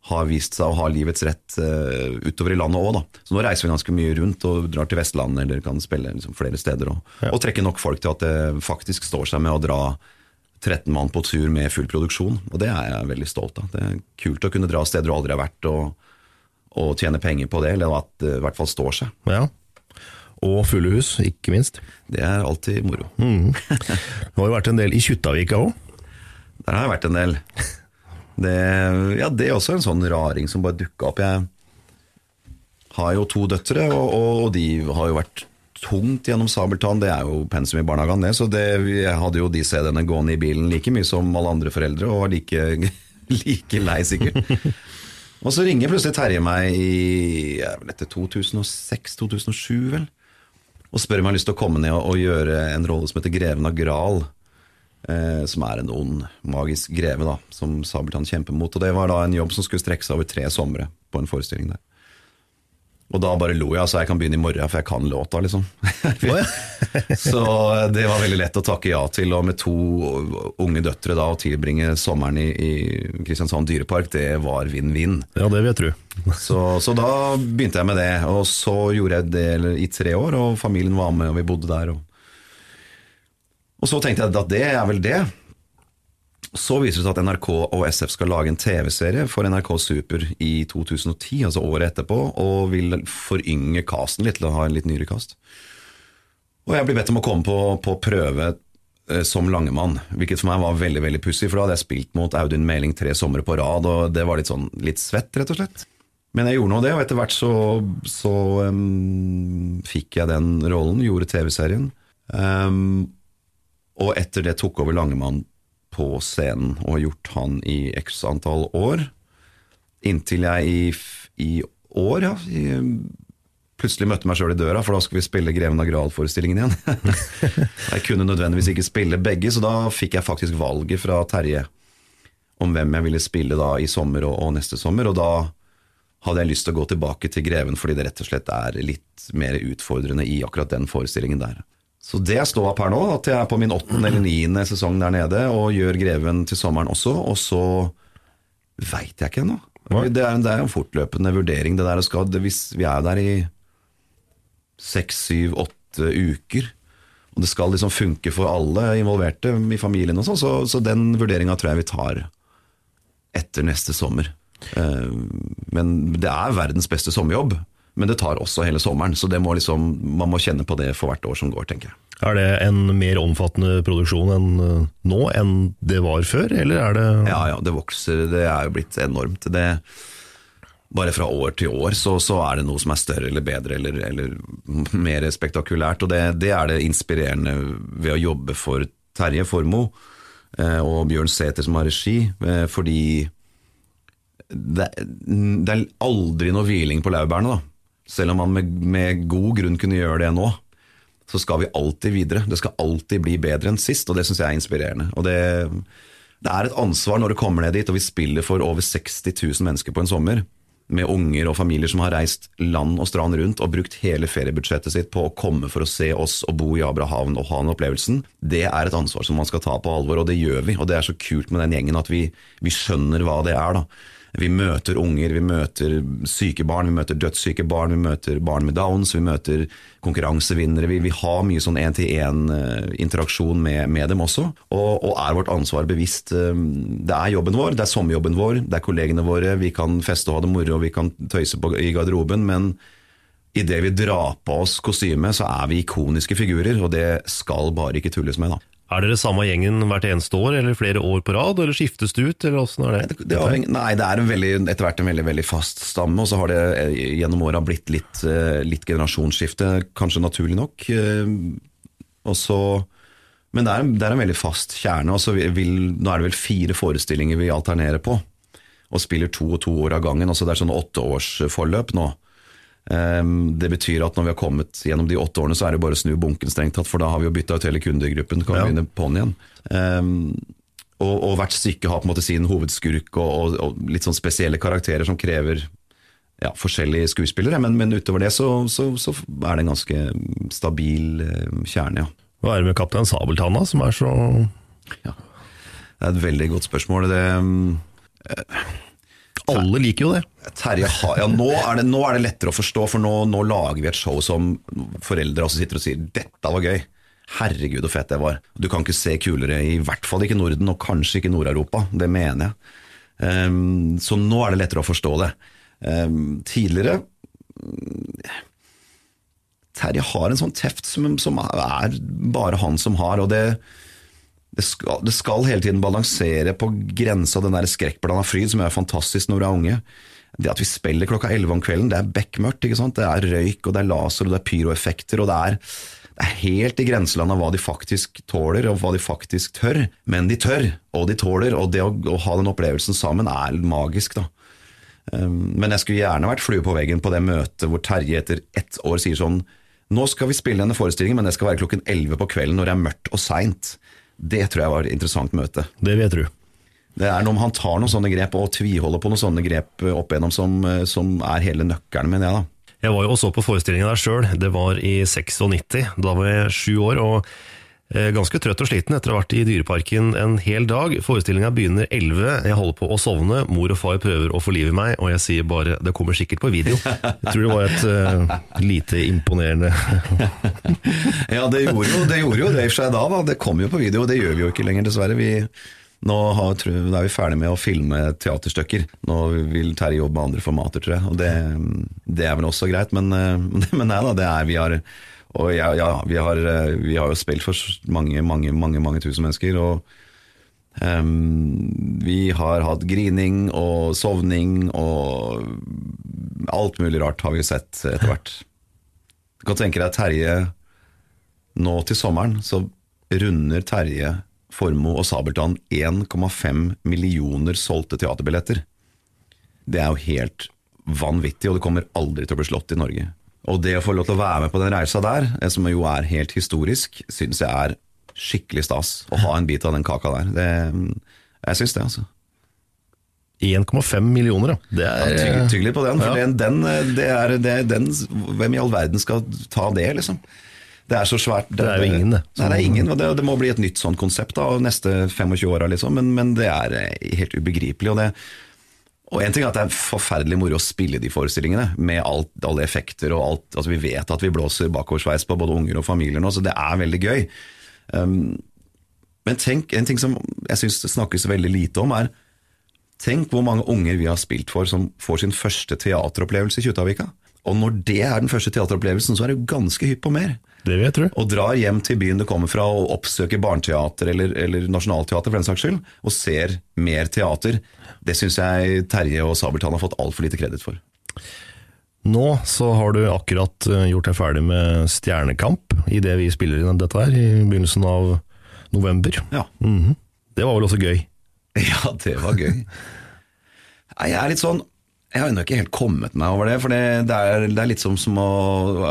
har vist seg å ha livets rett uh, utover i landet òg, da. Så nå reiser vi ganske mye rundt og drar til Vestlandet eller kan spille liksom, flere steder. Og, og trekke nok folk til at det faktisk står seg med å dra 13 mann på tur med full produksjon. Og det er jeg veldig stolt av. Det er kult å kunne dra steder du aldri har vært og, og tjene penger på det, eller at det i hvert fall står seg. Ja. Og fulle hus, ikke minst. Det er alltid moro. Det har jo vært en del i Kjuttaviga òg. Der har jeg vært en del. Det, ja, det er også en sånn raring som bare dukka opp. Jeg har jo to døtre, og, og, og de har jo vært tungt gjennom Sabeltann. Det er jo pensum i barnehagen, det. Så det, jeg hadde jo de CD-ene gående i bilen like mye som alle andre foreldre, og var like, [LAUGHS] like lei, sikkert. Og så ringer plutselig Terje meg i etter 2006-2007, vel. Og spør om jeg har lyst til å komme ned og, og gjøre en rolle som heter Greven av Gral. Eh, som er en ond, magisk greve da, som Sabeltann kjemper mot. Og det var da en jobb som skulle strekke seg over tre somre på en forestilling der. Og da bare lo jeg, så jeg kan begynne i morgen, for jeg kan låta, liksom. [LAUGHS] så det var veldig lett å takke ja til, og med to unge døtre da, å tilbringe sommeren i, i Kristiansand dyrepark, det var vinn-vinn. Ja, det vil jeg tro. [LAUGHS] Så, så da begynte jeg med det, og så gjorde jeg det i tre år, og familien var med, og vi bodde der. Og, og så tenkte jeg at det er vel det. Så viser det seg at NRK og SF skal lage en TV-serie for NRK Super i 2010, altså året etterpå, og vil forynge casten litt til å ha en litt nyere cast. Og jeg blir bedt om å komme på, på prøve eh, som Langemann, hvilket for meg var veldig veldig pussig, for da hadde jeg spilt mot Audun Meling tre somre på rad, og det var litt sånn litt svett, rett og slett. Men jeg gjorde nå det, og etter hvert så, så um, fikk jeg den rollen, gjorde TV-serien. Um, og etter det tok over Langemann på scenen og har gjort han i x antall år. Inntil jeg i, i år, ja, i, plutselig møtte meg sjøl i døra, for da skulle vi spille Greven av Gral-forestillingen igjen. [LAUGHS] jeg kunne nødvendigvis ikke spille begge, så da fikk jeg faktisk valget fra Terje om hvem jeg ville spille da i sommer og, og neste sommer, og da hadde jeg lyst til å gå tilbake til Greven fordi det rett og slett er litt mer utfordrende i akkurat den forestillingen der. Så det er står opp her nå, at jeg er på min åttende eller niende sesong der nede og gjør Greven til sommeren også, og så veit jeg ikke ennå. Det er, det er en fortløpende vurdering, det der å skal Hvis vi er der i seks, syv, åtte uker, og det skal liksom funke for alle involverte i familien og sånn, så, så den vurderinga tror jeg vi tar etter neste sommer. Eh, Men det er verdens beste sommerjobb. Men det tar også hele sommeren, så det må liksom, man må kjenne på det for hvert år som går, tenker jeg. Er det en mer omfattende produksjon enn eh, nå enn det var før, eller er det Ja, ja, det vokser. Det er jo blitt enormt. Det, bare fra år til år så, så er det noe som er større eller bedre eller, eller mer spektakulært. Og det, det er det inspirerende ved å jobbe for Terje Formoe eh, og Bjørn Sæther som har regi, eh, fordi det, det er aldri noe hviling på laurbærene, da. Selv om man med, med god grunn kunne gjøre det nå, så skal vi alltid videre. Det skal alltid bli bedre enn sist, og det syns jeg er inspirerende. Og det, det er et ansvar når du kommer ned dit, og vi spiller for over 60 000 mennesker på en sommer. Med unger og familier som har reist land og strand rundt og brukt hele feriebudsjettet sitt på å komme for å se oss og bo i Abrahavn og ha den opplevelsen. Det er et ansvar som man skal ta på alvor, og det gjør vi. Og det er så kult med den gjengen at vi, vi skjønner hva det er. da. Vi møter unger, vi møter syke barn, vi møter dødssyke barn, vi møter barn med downs, vi møter konkurransevinnere. Vi, vi har mye sånn én-til-én-interaksjon med, med dem også, og, og er vårt ansvar bevisst. Det er jobben vår, det er sommerjobben vår, det er kollegene våre, vi kan feste og ha det moro, vi kan tøyse på, i garderoben, men idet vi drar på oss kostyme, så er vi ikoniske figurer, og det skal bare ikke tulles med, da. Er dere samme gjengen hvert eneste år, eller flere år på rad, eller skiftes det ut, eller åssen er det? Det, avheng, nei, det er veldig, etter hvert en veldig, veldig fast stamme, og så har det eh, gjennom åra blitt litt, eh, litt generasjonsskifte, kanskje naturlig nok. eh, Og så, men det er, det er en veldig fast kjerne, og så vil, nå er det vel fire forestillinger vi alternerer på, og spiller to og to år av gangen, altså det er sånn åtteårsforløp nå. Ehm, Det betyr at når vi har kommet gjennom de åtte årene, så er det bare å snu bunken strengt tatt, for da har vi jo bytta ut hele kundegruppen, kan Ja. vi begynne på'n igjen. Ehm, og, og hvert stykke har på en måte sin hovedskurk og, og, og litt sånn spesielle karakterer som krever ja, forskjellige skuespillere, men, men utover det så, så, så er det en ganske stabil eh, kjerne, ja. Hva er det med Kaptein Sabeltann, som er så ja. Det er et veldig godt spørsmål. Det, mm, Alle liker jo det. Terje har, ja, nå, er det, nå er det lettere å forstå, for nå, nå lager vi et show som foreldre også sitter og sier 'dette var gøy'. Herregud, så fett det var. Du kan ikke se kulere, i hvert fall ikke Norden, og kanskje ikke Nord-Europa. Det mener jeg. Um, så nå er det lettere å forstå det. Um, tidligere Terje har en sånn teft som, som er bare han som har, og det, det skal, det skal hele tiden balansere på grensa den der skrekkblanda fryd som er fantastisk når du er unge. Det at vi spiller klokka 11 om kvelden, det er bekmørkt. ikke sant? Det er røyk, og det er laser, og det er pyroeffekter, og det er, det er helt i grenseland av hva de faktisk tåler, og hva de faktisk tør. Men de tør, og de tåler, og det å, å ha den opplevelsen sammen er magisk, da. Um, Men jeg skulle gjerne vært flue på veggen på det møtet hvor Terje etter ett år sier sånn Nå skal vi spille denne forestillingen, men det skal være klokken 11 på kvelden når det er mørkt og seint. Det tror jeg var et interessant møte. Det vil jeg tro. Det er noe om han tar noen sånne grep og tviholder på noen sånne grep opp igjennom som, som er hele nøkkelen, mener jeg da. Jeg var jo og så på forestillingen der sjøl. Det var i 96. Da var jeg sju år og eh, ganske trøtt og sliten etter å ha vært i Dyreparken en hel dag. Forestillinga begynner 11. Jeg holder på å sovne. Mor og far prøver å få liv i meg, og jeg sier bare 'det kommer sikkert på video'. Jeg tror det var et uh, lite imponerende [LAUGHS] Ja, det gjorde jo det, gjorde jo det for seg da, da. Det kom jo på video, og det gjør vi jo ikke lenger, dessverre. Vi, nå har, da er vi ferdig med å filme teaterstykker. Nå vil Terje jobbe med andre formater, tror jeg. Og det, det er vel også greit, men, eh, [LAUGHS] men nei da, det er vi har og ja, ja vi, har, eh, vi har jo spilt for mange, mange, mange, mange tusen mennesker. og um, vi har hatt grining og sovning og alt mulig rart har vi sett etter hvert. Du kan tenke deg Terje nå til sommeren, så runder Terje Formoe og Sabeltann 1,5 millioner solgte teaterbilletter. Det er jo helt vanvittig, og det kommer aldri til å bli slått i Norge. Og det å få lov til å være med på den reisa der, eh, som jo er helt historisk, syns jeg er skikkelig stas. Å ha en bit av den kaka der. Det, jeg syns det, altså. 1,5 millioner, da. Det Ja, er tygg, tygg litt på den, for Ja. den, den, det er, det er den Hvem i all verden skal ta det, liksom? Det er så svært. Det er jo ingen, det. Nei, det er ingen, og det, det må bli et nytt sånn konsept da, neste 25 åra, liksom. Men, men det er eh, helt ubegripelig. Og det og en ting er at det er forferdelig moro å spille de forestillingene, med alt, alle effekter og alt. altså Vi vet at vi blåser bakoversveis på både unger og familier nå, så det er veldig gøy. Um, men tenk, en ting som jeg syns snakkes veldig lite om, er Tenk hvor mange unger vi har spilt for som får sin første teateropplevelse i Kjuttaviga. Og når det er den første teateropplevelsen, så er du ganske hypp på mer. Det vil jeg tro. Og drar hjem til byen du kommer fra og oppsøker barneteater eller, eller nasjonalteater for den saks skyld, og ser mer teater. Det syns jeg Terje og Sabeltann har fått altfor lite kreditt for. Nå så har du akkurat eh, gjort deg ferdig med Stjernekamp i det vi spiller inn dette her, i begynnelsen av november. Ja, Det var vel også gøy? [LAUGHS] ja det var gøy. [LAUGHS] Jeg er litt sånn Jeg har ennå ikke helt kommet meg over det. For det, det, er, det er litt som, som å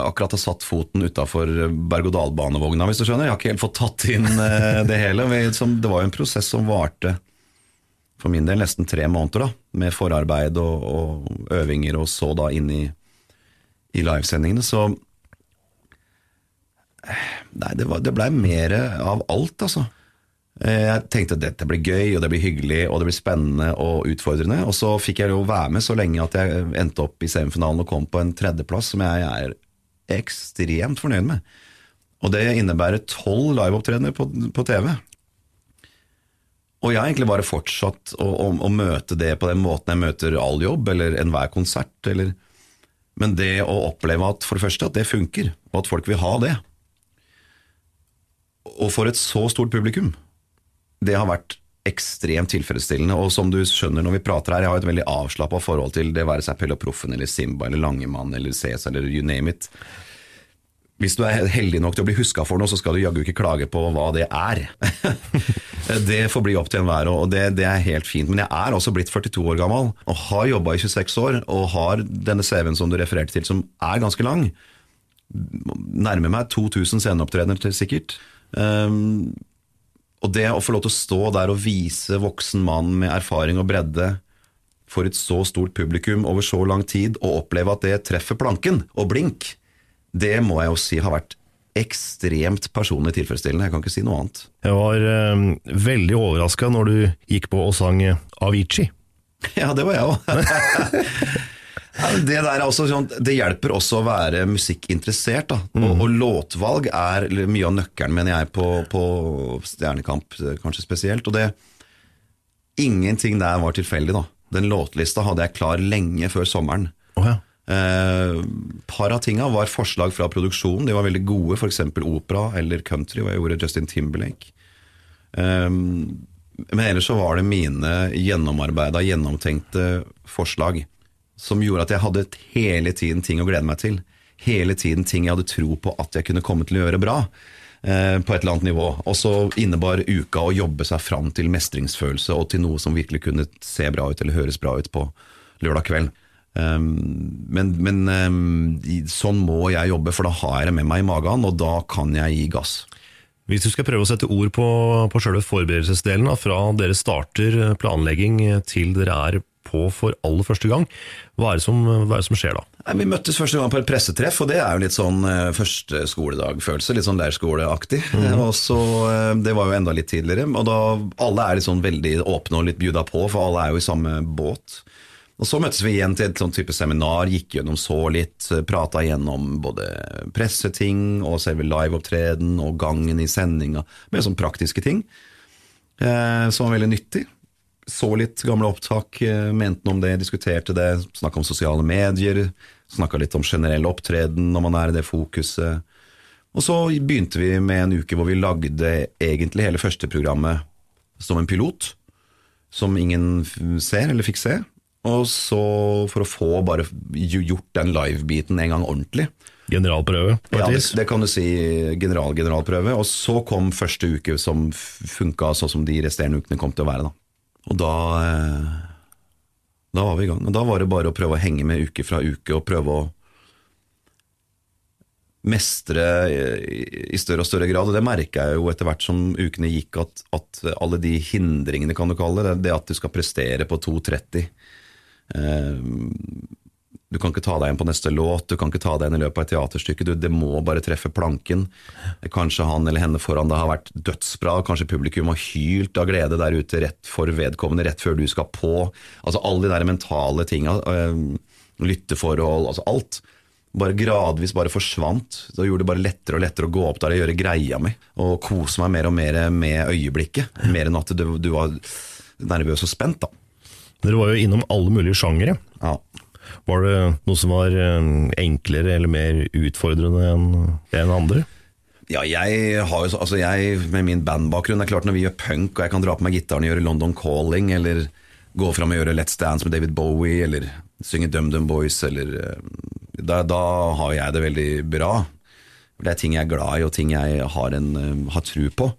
akkurat ha satt foten utafor berg-og-dal-banevogna, hvis du skjønner. Jeg har ikke helt fått tatt inn eh, det hele. Det var jo en prosess som varte for min del nesten tre måneder, da, med forarbeid og, og øvinger, og så da inn i, i livesendingene. Så Nei, det, var- det blei mer av alt, altså. Eh, Jeg tenkte at dette blir gøy, og det blir hyggelig, og det blir spennende og utfordrende. Og så fikk jeg jo være med så lenge at jeg endte opp i semifinalen og kom på en tredjeplass, som jeg er ekstremt fornøyd med. Og det innebærer tolv liveopptredener på, på TV. Og jeg har egentlig bare fortsatt å, å, å møte det på den måten jeg møter all jobb, eller enhver konsert. Eller, men det å oppleve at for det første at det funker, og at folk vil ha det. Og for et så stort publikum, det har vært ekstremt tilfredsstillende. Og som du skjønner når vi prater her, jeg har et veldig avslappa forhold til det være seg Pelle og Proffen eller Simba eller Langemann eller Cæsar eller you name it. Hvis du er heldig nok til å bli huska for noe, så skal du jaggu ikke klage på hva det er. [LAUGHS] det får bli opp til enhver, og det, det, er helt fint. Men jeg er også blitt 42 år gammel og har jobba i 26 år og har denne CV-en som du refererte til, som er ganske lang. Nærmer meg 2000 sceneopptredener sikkert. Um, og det å få lov til å stå der og vise voksen mann med erfaring og bredde for et så stort publikum over så lang tid, og oppleve at det treffer planken og blink, det må jeg jo si har vært ekstremt personlig tilfredsstillende. Jeg kan ikke si noe annet. Jeg var eh, veldig overraska når du gikk på og sang Avicii. [LAUGHS] Ja, det var jeg òg. [LAUGHS] det, også, sånn, det hjelper også å være musikkinteressert. Mm. Og, og, låtvalg er mye av nøkkelen, mener jeg, på, på Stjernekamp kanskje spesielt. Og det Ingenting der var tilfeldig, da. Den låtlista hadde jeg klar lenge før sommeren. Oh, ja. Eh, par av tinga var forslag fra produksjonen. De var veldig gode, f.eks. opera eller country, og jeg gjorde Justin Timberlake. Eh, men ellers så var det mine gjennomarbeida, gjennomtenkte forslag som gjorde at jeg hadde hele tiden ting å glede meg til. Hele tiden ting jeg hadde tro på at jeg kunne komme til å gjøre bra. Eh, på et eller annet nivå. Og så innebar uka å jobbe seg fram til mestringsfølelse og til noe som virkelig kunne se bra ut eller høres bra ut på lørdag kveld. Um, men, men um, sånn må jeg jobbe, for da har jeg det med meg i magen, og da kan jeg gi gass. Hvis du skal prøve å sette ord på, på selve forberedelsesdelen, da, fra dere starter planlegging til dere er på for aller første gang, hva er det som, er det som skjer da? Nei, vi møttes første gang på et pressetreff, og det er jo litt sånn uh, første skoledag-følelse. Litt sånn leirskoleaktig. Mm. og så, uh, Det var jo enda litt tidligere. Og da alle er litt sånn veldig åpne og litt bjuda på, for alle er jo i samme båt. Og Så møttes vi igjen til et sånn type seminar, gikk gjennom så litt, prata gjennom både presseting og selve liveopptreden og gangen i sendinga, med sånn praktiske ting eh, som var veldig nyttig. Så litt gamle opptak, eh, mente noe om det, diskuterte det, snakka om sosiale medier, snakka litt om generell opptreden når man er i det fokuset. Og så begynte vi med en uke hvor vi lagde egentlig hele første programmet som en pilot, som ingen ser eller fikk se. Og så, for å få bare gjort den live-biten en gang ordentlig Generalprøve, Ja, det, det, kan du si. General-generalprøve. Og så kom første uke som funka sånn som de resterende ukene kom til å være. Da. Og da eh, Da var vi i gang. Og da var det bare å prøve å henge med uke fra uke og prøve å mestre i større og større grad. Og det merka jeg jo etter hvert som ukene gikk, at, at, alle de hindringene, kan du kalle det, det at du skal prestere på 2.30 Eh, du kan ikke ta deg igjen på neste låt, du kan ikke ta deg igjen i løpet av et teaterstykke. Du, det må bare treffe planken. Kanskje han eller henne foran deg har vært dødsbra, kanskje publikum har hylt av glede der ute rett for vedkommende, rett før du skal på. Altså Alle de der mentale tinga. Øh, lytteforhold, altså alt. Bare gradvis bare forsvant. Da gjorde det bare lettere og lettere å gå opp der og gjøre greia mi. Og kose meg mer og mer med øyeblikket. Mer enn at du, du var nervøs og spent, da. Dere var jo innom alle mulige sjangere. Ja. Var det noe som var eh, enklere eller mer utfordrende enn andre? Ja, jeg har jo altså jeg, Med min bandbakgrunn det er klart Når vi gjør punk, og jeg kan dra på meg gitaren og gjøre London Calling, eller gå fram og gjøre Let's Dance med David Bowie, eller synge DumDum Boys, eller eh, da, da, har jeg det veldig bra. Det er ting jeg er glad i, og ting jeg har, en, eh, har tru på.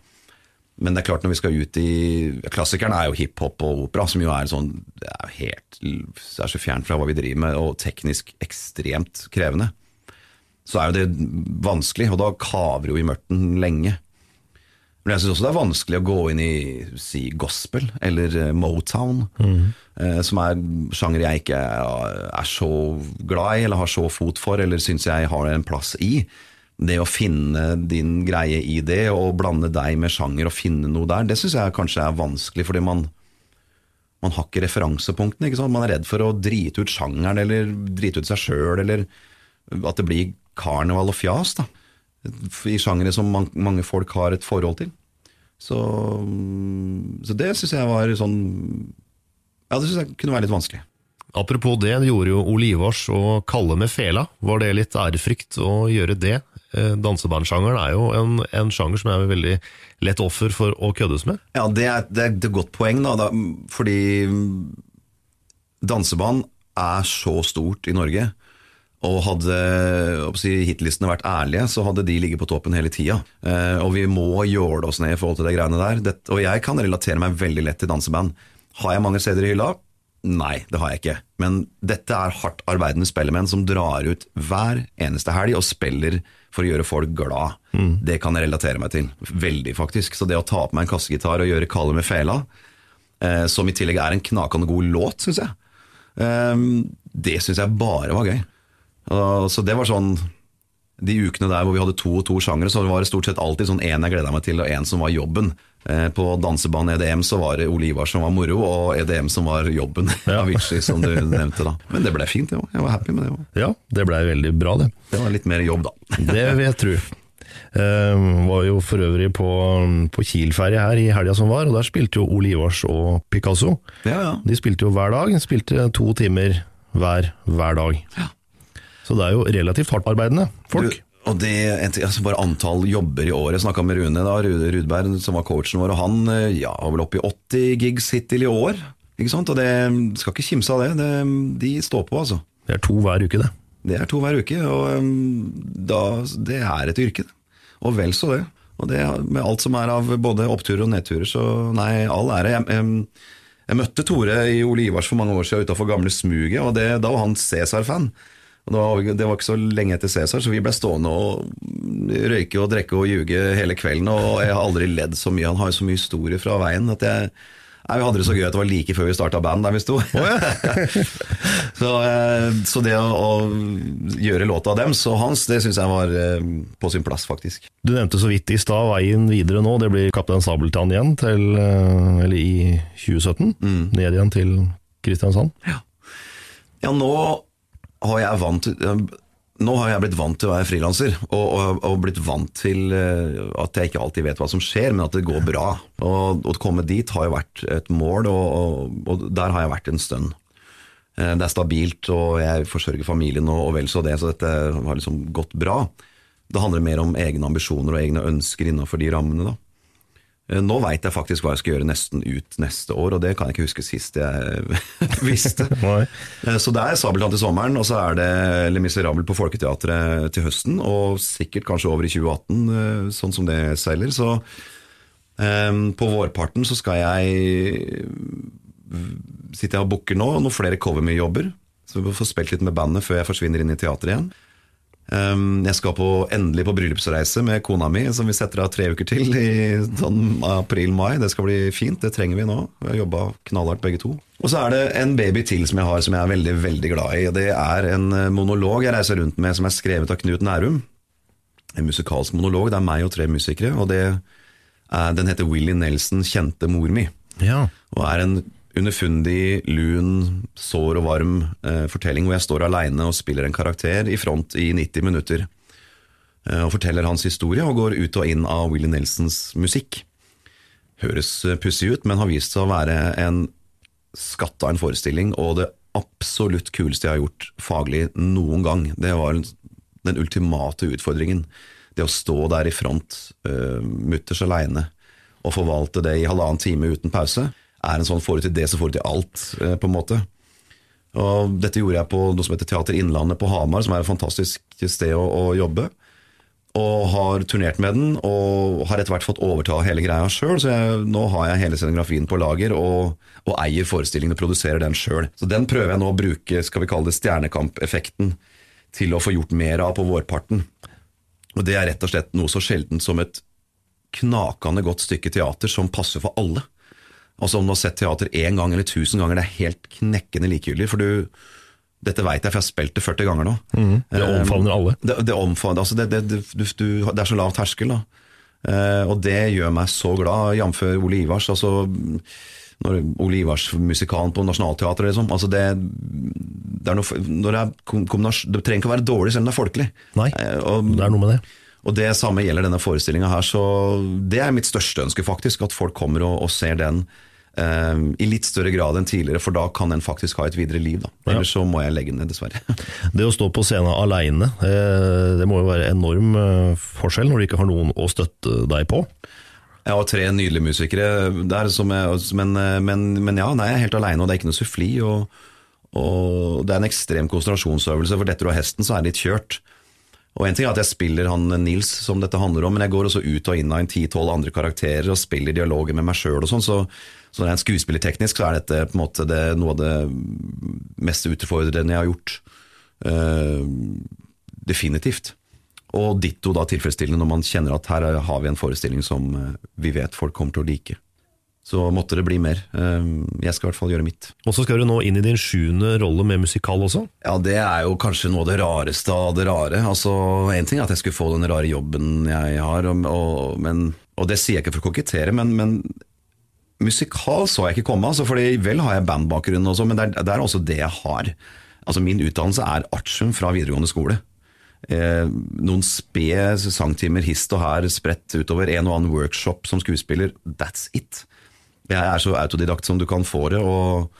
Men det er klart når vi skal ut i Klassikeren er jo hiphop og opera, som jo er sånn Det er helt det er så fjernt fra hva vi driver med, og teknisk ekstremt krevende. Så er jo det vanskelig, og da kaver jo i mørten lenge. Men jeg syns også det er vanskelig å gå inn i si gospel eller eh, Motown, mm. eh, som er sjanger jeg ikke er så glad i, eller har så fot for, eller syns jeg har en plass i det å finne din greie i det, og blande deg med sjanger og finne noe der, det syns jeg kanskje er vanskelig, fordi man, man har ikke referansepunktene. Ikke sant? Man er redd for å drite ut sjangeren, eller drite ut seg sjøl, eller at det blir karneval og fjas. da. I sjangere som man, mange folk har et forhold til. Så, så det syns jeg var sånn Ja, det syns jeg kunne være litt vanskelig. Apropos det, det gjorde jo Olivars og Kalle med fela. Var det litt ærefrykt å gjøre det dansebandsjangeren er jo en, en sjanger som er veldig lett offer for å køddes med. Ja, det er, det er et godt poeng, da, da fordi danseband er så stort i Norge. Og hadde si, hitlistene vært ærlige, så hadde de ligget på toppen hele tida. Eh, og vi må jåle oss ned i forhold til de greiene der. Det, og jeg kan relatere meg veldig lett til danseband. Har jeg mange steder i hylla? Nei, det har jeg ikke. Men dette er hardt arbeidende spellemenn som drar ut hver eneste helg og spiller for å gjøre folk glad. Mm. Det kan jeg relatere meg til. Veldig, faktisk. Så det å ta på meg en kassegitar og gjøre Kalle med fela, eh, som i tillegg er en knakende god låt, syns jeg, eh, det syns jeg bare var gøy. Og, så det var sånn De ukene der hvor vi hadde to og to sjangere, så var det stort sett alltid sånn én jeg gleda meg til, og én som var jobben. Eh, på dansebanen EDM så var det Ole Ivar som var moro, og EDM som var jobben. [LAUGHS] Ja. Avicii, som du nevnte da. Men det ble fint, det òg. Jeg var happy med det òg. Ja, det blei veldig bra, det. Det var litt mer jobb, da. [LAUGHS] det vil jeg tro. Uh, var jo for øvrig på, på Kiel-ferie her i helga som var, og der spilte jo Ole Ivars og Picasso. Ja, ja. De spilte jo hver dag, spilte to timer hver hver dag. Ja. Så det er jo relativt hardtarbeidende folk. Du, og det, altså Bare antall jobber i året. Snakka med Rune da, Rude Rudberg, som var coachen vår, og han eh, ja, var vel oppe i 80 gigs hittil i år. Ikke sant? Og det skal ikke kimse av det. det. De står på, altså. Det er to hver uke, det. Det er to hver uke, og um, da, det er et yrke. Og vel så det. Og det med alt som er av både oppturer og nedturer, så nei, all ære. Jeg, jeg, jeg, møtte Tore i Ole Ivars for mange år siden utafor gamle Smuget, og det, da var han Cæsar-fan. Det var, det var, ikke så lenge etter Cæsar, så vi ble stående og røyke og drikke og ljuge hele kvelden. Og jeg har aldri ledd så mye. Han har jo så mye historie fra veien at jeg Nei, Vi hadde det så gøy at det var like før vi starta band der vi sto. Oh, ja. [LAUGHS] så, eh, så, det å, å, gjøre låta av dem, så hans, det syns jeg var eh, på sin plass, faktisk. Du nevnte så vidt i stad veien videre nå. Det blir Kaptein Sabeltann igjen til, eh, eller i 2017. Mm. Ned igjen til Kristiansand. Ja. ja, nå har jeg vant nå har jeg blitt vant til å være frilanser, og, og, og, blitt vant til eh, at jeg ikke alltid vet hva som skjer, men at det går bra. Og Å komme dit har jo vært et mål, og, og der har jeg vært en stund. Eh, det er stabilt, og jeg forsørger familien og, vel så det, så dette har liksom gått bra. Det handler mer om egne ambisjoner og egne ønsker innenfor de rammene. da. Eh, nå veit jeg faktisk hva jeg skal gjøre nesten ut neste år, og det kan jeg ikke huske sist jeg [LAUGHS] visste. [LAUGHS] Eh, så det er Sabeltann til sommeren, og så er det Le Miserable på Folketeatret til høsten, og sikkert kanskje over i 2018, eh, sånn som det seiler. Så um, på vårparten så skal jeg sitte og booker nå noen flere covermye-jobber. Så vi får spilt litt med bandet før jeg forsvinner inn i teateret igjen. Um, jeg skal på, endelig på bryllupsreise med kona mi, som vi setter av tre uker til i sånn april-mai. Det skal bli fint, det trenger vi nå. Vi har jobba knallhardt begge to. Og så er det en baby til som jeg har som jeg er veldig veldig glad i. Det er en eh, monolog jeg reiser rundt med som er skrevet av Knut Nærum. En musikalsk monolog. Det er meg og tre musikere. og det er, Den heter Willy Nelson 'Kjente mor mi'. Ja. Og er en underfundig, lun, sår og varm eh, fortelling hvor jeg står aleine og spiller en karakter i front i 90 minutter. Eh, og forteller hans historie og går ut og inn av Willy Nelsons musikk. Høres eh, pussig ut, men har vist seg å være en skatt av en forestilling, og det absolutt kuleste jeg har gjort faglig noen gang. Det var den ultimate utfordringen. Det å stå der i front, uh, mutters aleine, og forvalte det i halvannen time uten pause er en sånn får til det, så får til alt, eh, på en måte. Og dette gjorde jeg på noe som heter Teater Innlandet på Hamar, som er et fantastisk sted å, å jobbe. Og har turnert med den, og har etter hvert fått overta hele greia sjøl. Så jeg, nå har jeg hele scenografien på lager, og, og eier forestillingen og produserer den sjøl. Så den prøver jeg nå å bruke skal vi kalle det stjernekampeffekten til å få gjort mer av på vårparten. Og det er rett og slett noe så sjeldent som et knakende godt stykke teater som passer for alle. Altså Om du har sett teater én gang eller tusen ganger, det er helt knekkende likegyldig. For du, dette veit jeg, for jeg har spilt det 40 ganger nå. Mm, det omfavner alle. Det, det, omfavner, altså det, det, du, du, det, er så lav terskel. da. Uh, og det gjør meg så glad, jf. Ole Ivars. altså når Ole Ivars-musikalen på Nationaltheatret. Liksom. Altså det, det, er noe, når det, er det trenger ikke å være dårlig selv om det er folkelig. Nei, uh, og, det er noe med det. Og det samme gjelder denne forestillinga her. Så det er mitt største ønske, faktisk. At folk kommer og, og ser den Eh, I litt større grad enn tidligere, for da kan en faktisk ha et videre liv. Da. Ellers så må jeg legge ned, dessverre. [LAUGHS] Det å stå på scenen aleine, det må jo være enorm eh, forskjell når du ikke har noen å støtte deg på. Ja, og tre nydelige musikere der, som jeg, men, eh, men, men ja, nei, jeg er helt aleine, og det er ikke noe suffli. Og, og det er en ekstrem konsentrasjonsøvelse, for detter du av hesten, så er det litt kjørt. Og En ting er at jeg spiller han Nils som dette handler om, men jeg går også ut og inn av en 10-12 andre karakterer og spiller dialoger med meg sjøl og sånn, så, så rent skuespillerteknisk så er dette på en måte det, noe av det mest utfordrende jeg har gjort. Uh, definitivt. Og ditto da tilfredsstillende når man kjenner at her har vi en forestilling som eh, vi vet folk kommer til å like. Så måtte det bli mer. Eh, Jeg skal i hvert fall gjøre mitt. Og så skal du nå inn i din sjuende rolle med musikal også. Ja, det er jo kanskje noe av det rareste av det rare. Altså, En ting er at jeg skulle få den rare jobben jeg har, og, og, men, og det sier jeg ikke for å kokettere, men, men musikal så jeg ikke komme. Altså, fordi Vel har jeg bandbakgrunn, også, men det er, det er også det jeg har. Altså Min utdannelse er artium fra videregående skole. Eh, noen spe, sangtimer hist og her spredt utover, en og annen workshop som skuespiller. That's it. Jeg er så autodidakt som du kan få det, og,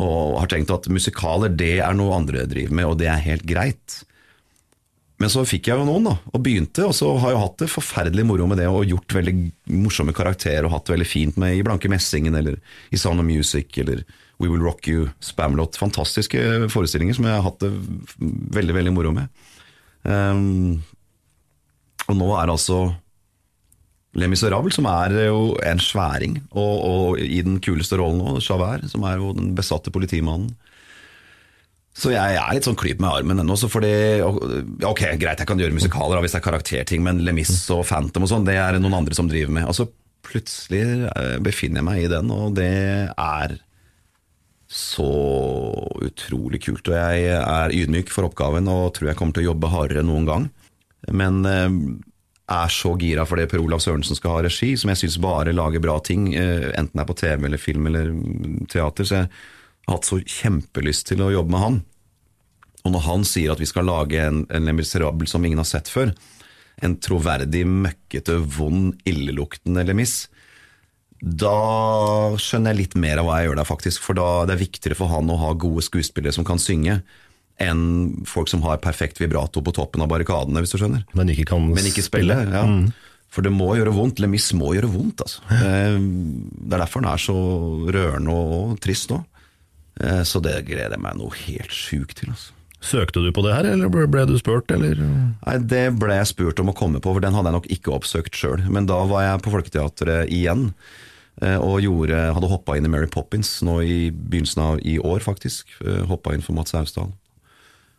og har tenkt at musikaler det er noe andre driver med, og det er helt greit. Men så fikk jeg jo noen, da, og begynte, og så har jeg hatt det forferdelig moro med det, og gjort veldig morsomme karakterer, og hatt det veldig fint med i Blanke Messingen, eller i Sound of Music, eller We Will Rock You, Spamlot. Fantastiske forestillinger som jeg har hatt det veldig, veldig moro med. Um, og nå er altså Les Miserables, som er jo en sværing, og, og i den kuleste rollen nå, Javert, som er jo den besatte politimannen. Så jeg, jeg er litt sånn klyp med armen ennå. fordi, Ok, greit, jeg kan gjøre musikaler hvis det er karakterting, men Lemis og Phantom og sånn, det er noen andre som driver med. Altså, Plutselig eh, befinner jeg meg i den, og det er så utrolig kult. Og jeg er ydmyk for oppgaven og tror jeg kommer til å jobbe hardere enn noen gang. Men eh, er så gira for det Per Olav Sørensen skal ha regi, som jeg syns bare lager bra ting, eh, enten det er på TV eller film eller teater. Så jeg har hatt så kjempelyst til å jobbe med han. Og når han sier at vi skal lage en, en Le som ingen har sett før, en troverdig, møkkete, vond, illeluktende Lemis, da skjønner jeg litt mer av hva jeg gjør der, faktisk. For da det er viktigere for han å ha gode skuespillere som kan synge, enn folk som har perfekt vibrato på toppen av barrikadene, hvis du skjønner. Men ikke kan Men ikke spille. ja. For det må gjøre vondt. Lemis må gjøre vondt, altså. Eh, Det er derfor den er så rørende og trist òg. Så det gleder jeg meg noe helt sjukt til. altså. Søkte du på det her, eller ble- ble du spurt, eller? Nei, Det ble jeg spurt om å komme på, for den hadde jeg nok ikke oppsøkt sjøl. Men da var jeg på Folketeatret igjen, eh, og gjorde, hadde hoppa inn i Mary Poppins nå i begynnelsen av i år, faktisk. Hoppa inn for Mats Austdal.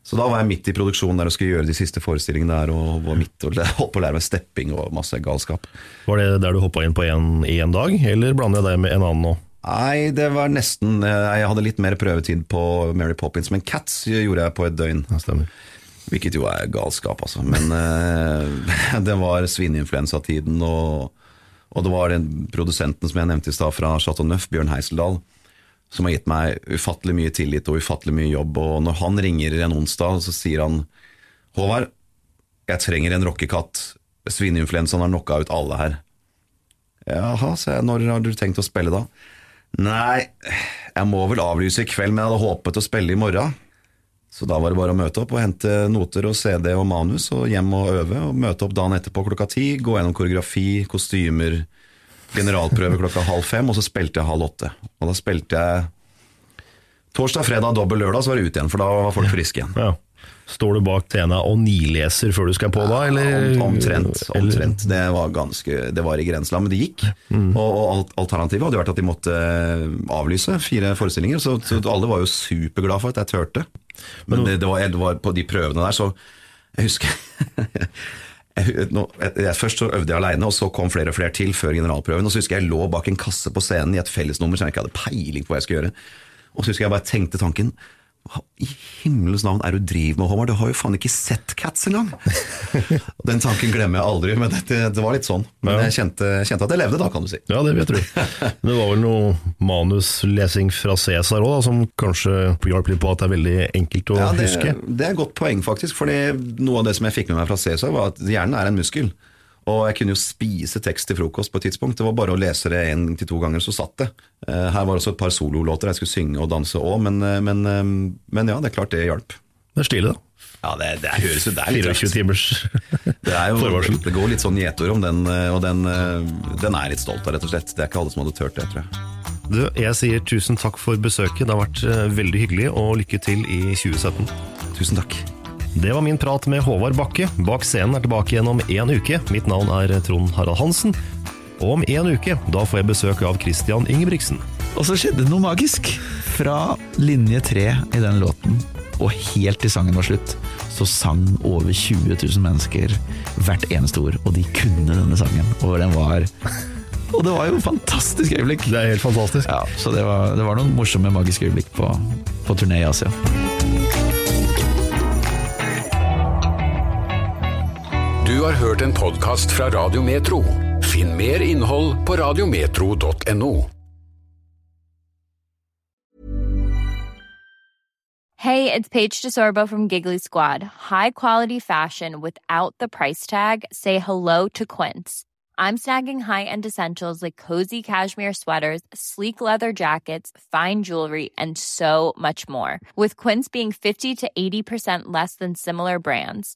Så da var jeg midt i produksjonen der og skulle gjøre de siste forestillingene der, og var midt og holdt på å lære meg stepping og masse galskap. Var det der du hoppa inn på en dag, eller blander jeg deg med en annen nå? Nei, det var nesten Jeg hadde litt mer prøvetid på Mary Poppins, men Cats gjorde jeg på et døgn. Ja, stemmer. Hvilket jo er galskap, altså. Men eh, [LAUGHS] det var svineinfluensatiden, og, og det var den produsenten som jeg nevnte i stad, fra Chateau Neuf, Bjørn Heiseldal, som har gitt meg ufattelig mye tillit og ufattelig mye jobb. Og når han ringer en onsdag, så sier han Håvard, jeg trenger en rockekatt. Svineinfluensaen har knocka ut alle her. Jaha, sa jeg. Når har du tenkt å spille da? Nei, jeg må vel avlyse i kveld, men jeg hadde håpet å spille i morgen. Så da var det bare å møte opp og hente noter og CD og manus, og hjem og øve. og Møte opp dagen etterpå klokka ti, gå gjennom koreografi, kostymer, generalprøve klokka halv fem, og så spilte jeg halv åtte. Og da spilte jeg torsdag, fredag, dobbel lørdag, så var det ut igjen, for da var folk friske igjen. Ja. Står du bak Tena og nileser før du skal på da, eller? Om- Omtrent. omtrent. Det var ganske Det var i grenseland, men det gikk. Og, og alternativet hadde vært at de måtte eh, avlyse fire forestillinger, så, så alle var jo superglade for at jeg turte. Men det, det, var, det var på de prøvene der, så Jeg husker [LAUGHS] jeg, Først så øvde jeg aleine, og så kom flere og flere til før generalprøven. Og så husker jeg jeg lå bak en kasse på scenen i et fellesnummer som jeg ikke hadde peiling på hva jeg skulle gjøre. Og så husker jeg bare tenkte tanken hva i himmelens navn er det du driver med, Håvard? Du har jo faen ikke sett Cats engang! [LAUGHS] Den tanken glemmer jeg aldri, men det, det var litt sånn. Men Ja. jeg kjente, kjente at jeg levde da, kan du si. Ja, det vet du. Men det var vel noe manuslesing fra Cæsar òg, som kanskje hjalp litt på at det er veldig enkelt å Ja, det, huske. det er et godt poeng, faktisk. For noe av det som jeg fikk med meg fra Cæsar, var at hjernen er en muskel. Og jeg kunne jo spise tekst til frokost på et tidspunkt. Det var bare å lese det én til to ganger, så satt det. Eh, Her var også et par sololåter jeg skulle synge og danse òg, men, eh, men, eh, men ja, det er klart det hjalp. Det er stilig, da. Ja, det, det høres jo der er litt 24 timers [LAUGHS] Det, er jo, det går litt sånn gjetord om den, og den, den er litt stolt av, rett og slett. Det er ikke alle som hadde turt det, tror jeg. Du, jeg sier tusen takk for besøket. Det har vært veldig hyggelig, og lykke til i 2017. Tusen takk. Det var min prat med Håvard Bakke. Bak scenen er tilbake igjen om én uke. Mitt navn er Trond Harald Hansen. Og om én uke, da får jeg besøk av Christian Ingebrigtsen. Og så skjedde det noe magisk. Fra linje tre i den låten og helt til sangen var slutt, så sang over 20 000 mennesker hvert eneste ord, og de kunne denne sangen. Og den var Og det var jo et fantastisk øyeblikk. Det er helt fantastisk. Ja, så det var, det var noen morsomme, magiske øyeblikk på, på turné i Asia. Du har hørt en podkast fra Radio Metro. Finn mer innhold på radiometro.no. Hey, it's Paige DeSorbo from Giggly Squad. High quality fashion without the price tag. Say hello to Quince. I'm snagging high-end essentials like cozy cashmere sweaters, sleek leather jackets, fine jewelry, and so much more. With Quince being 50 to 80% less than similar brands.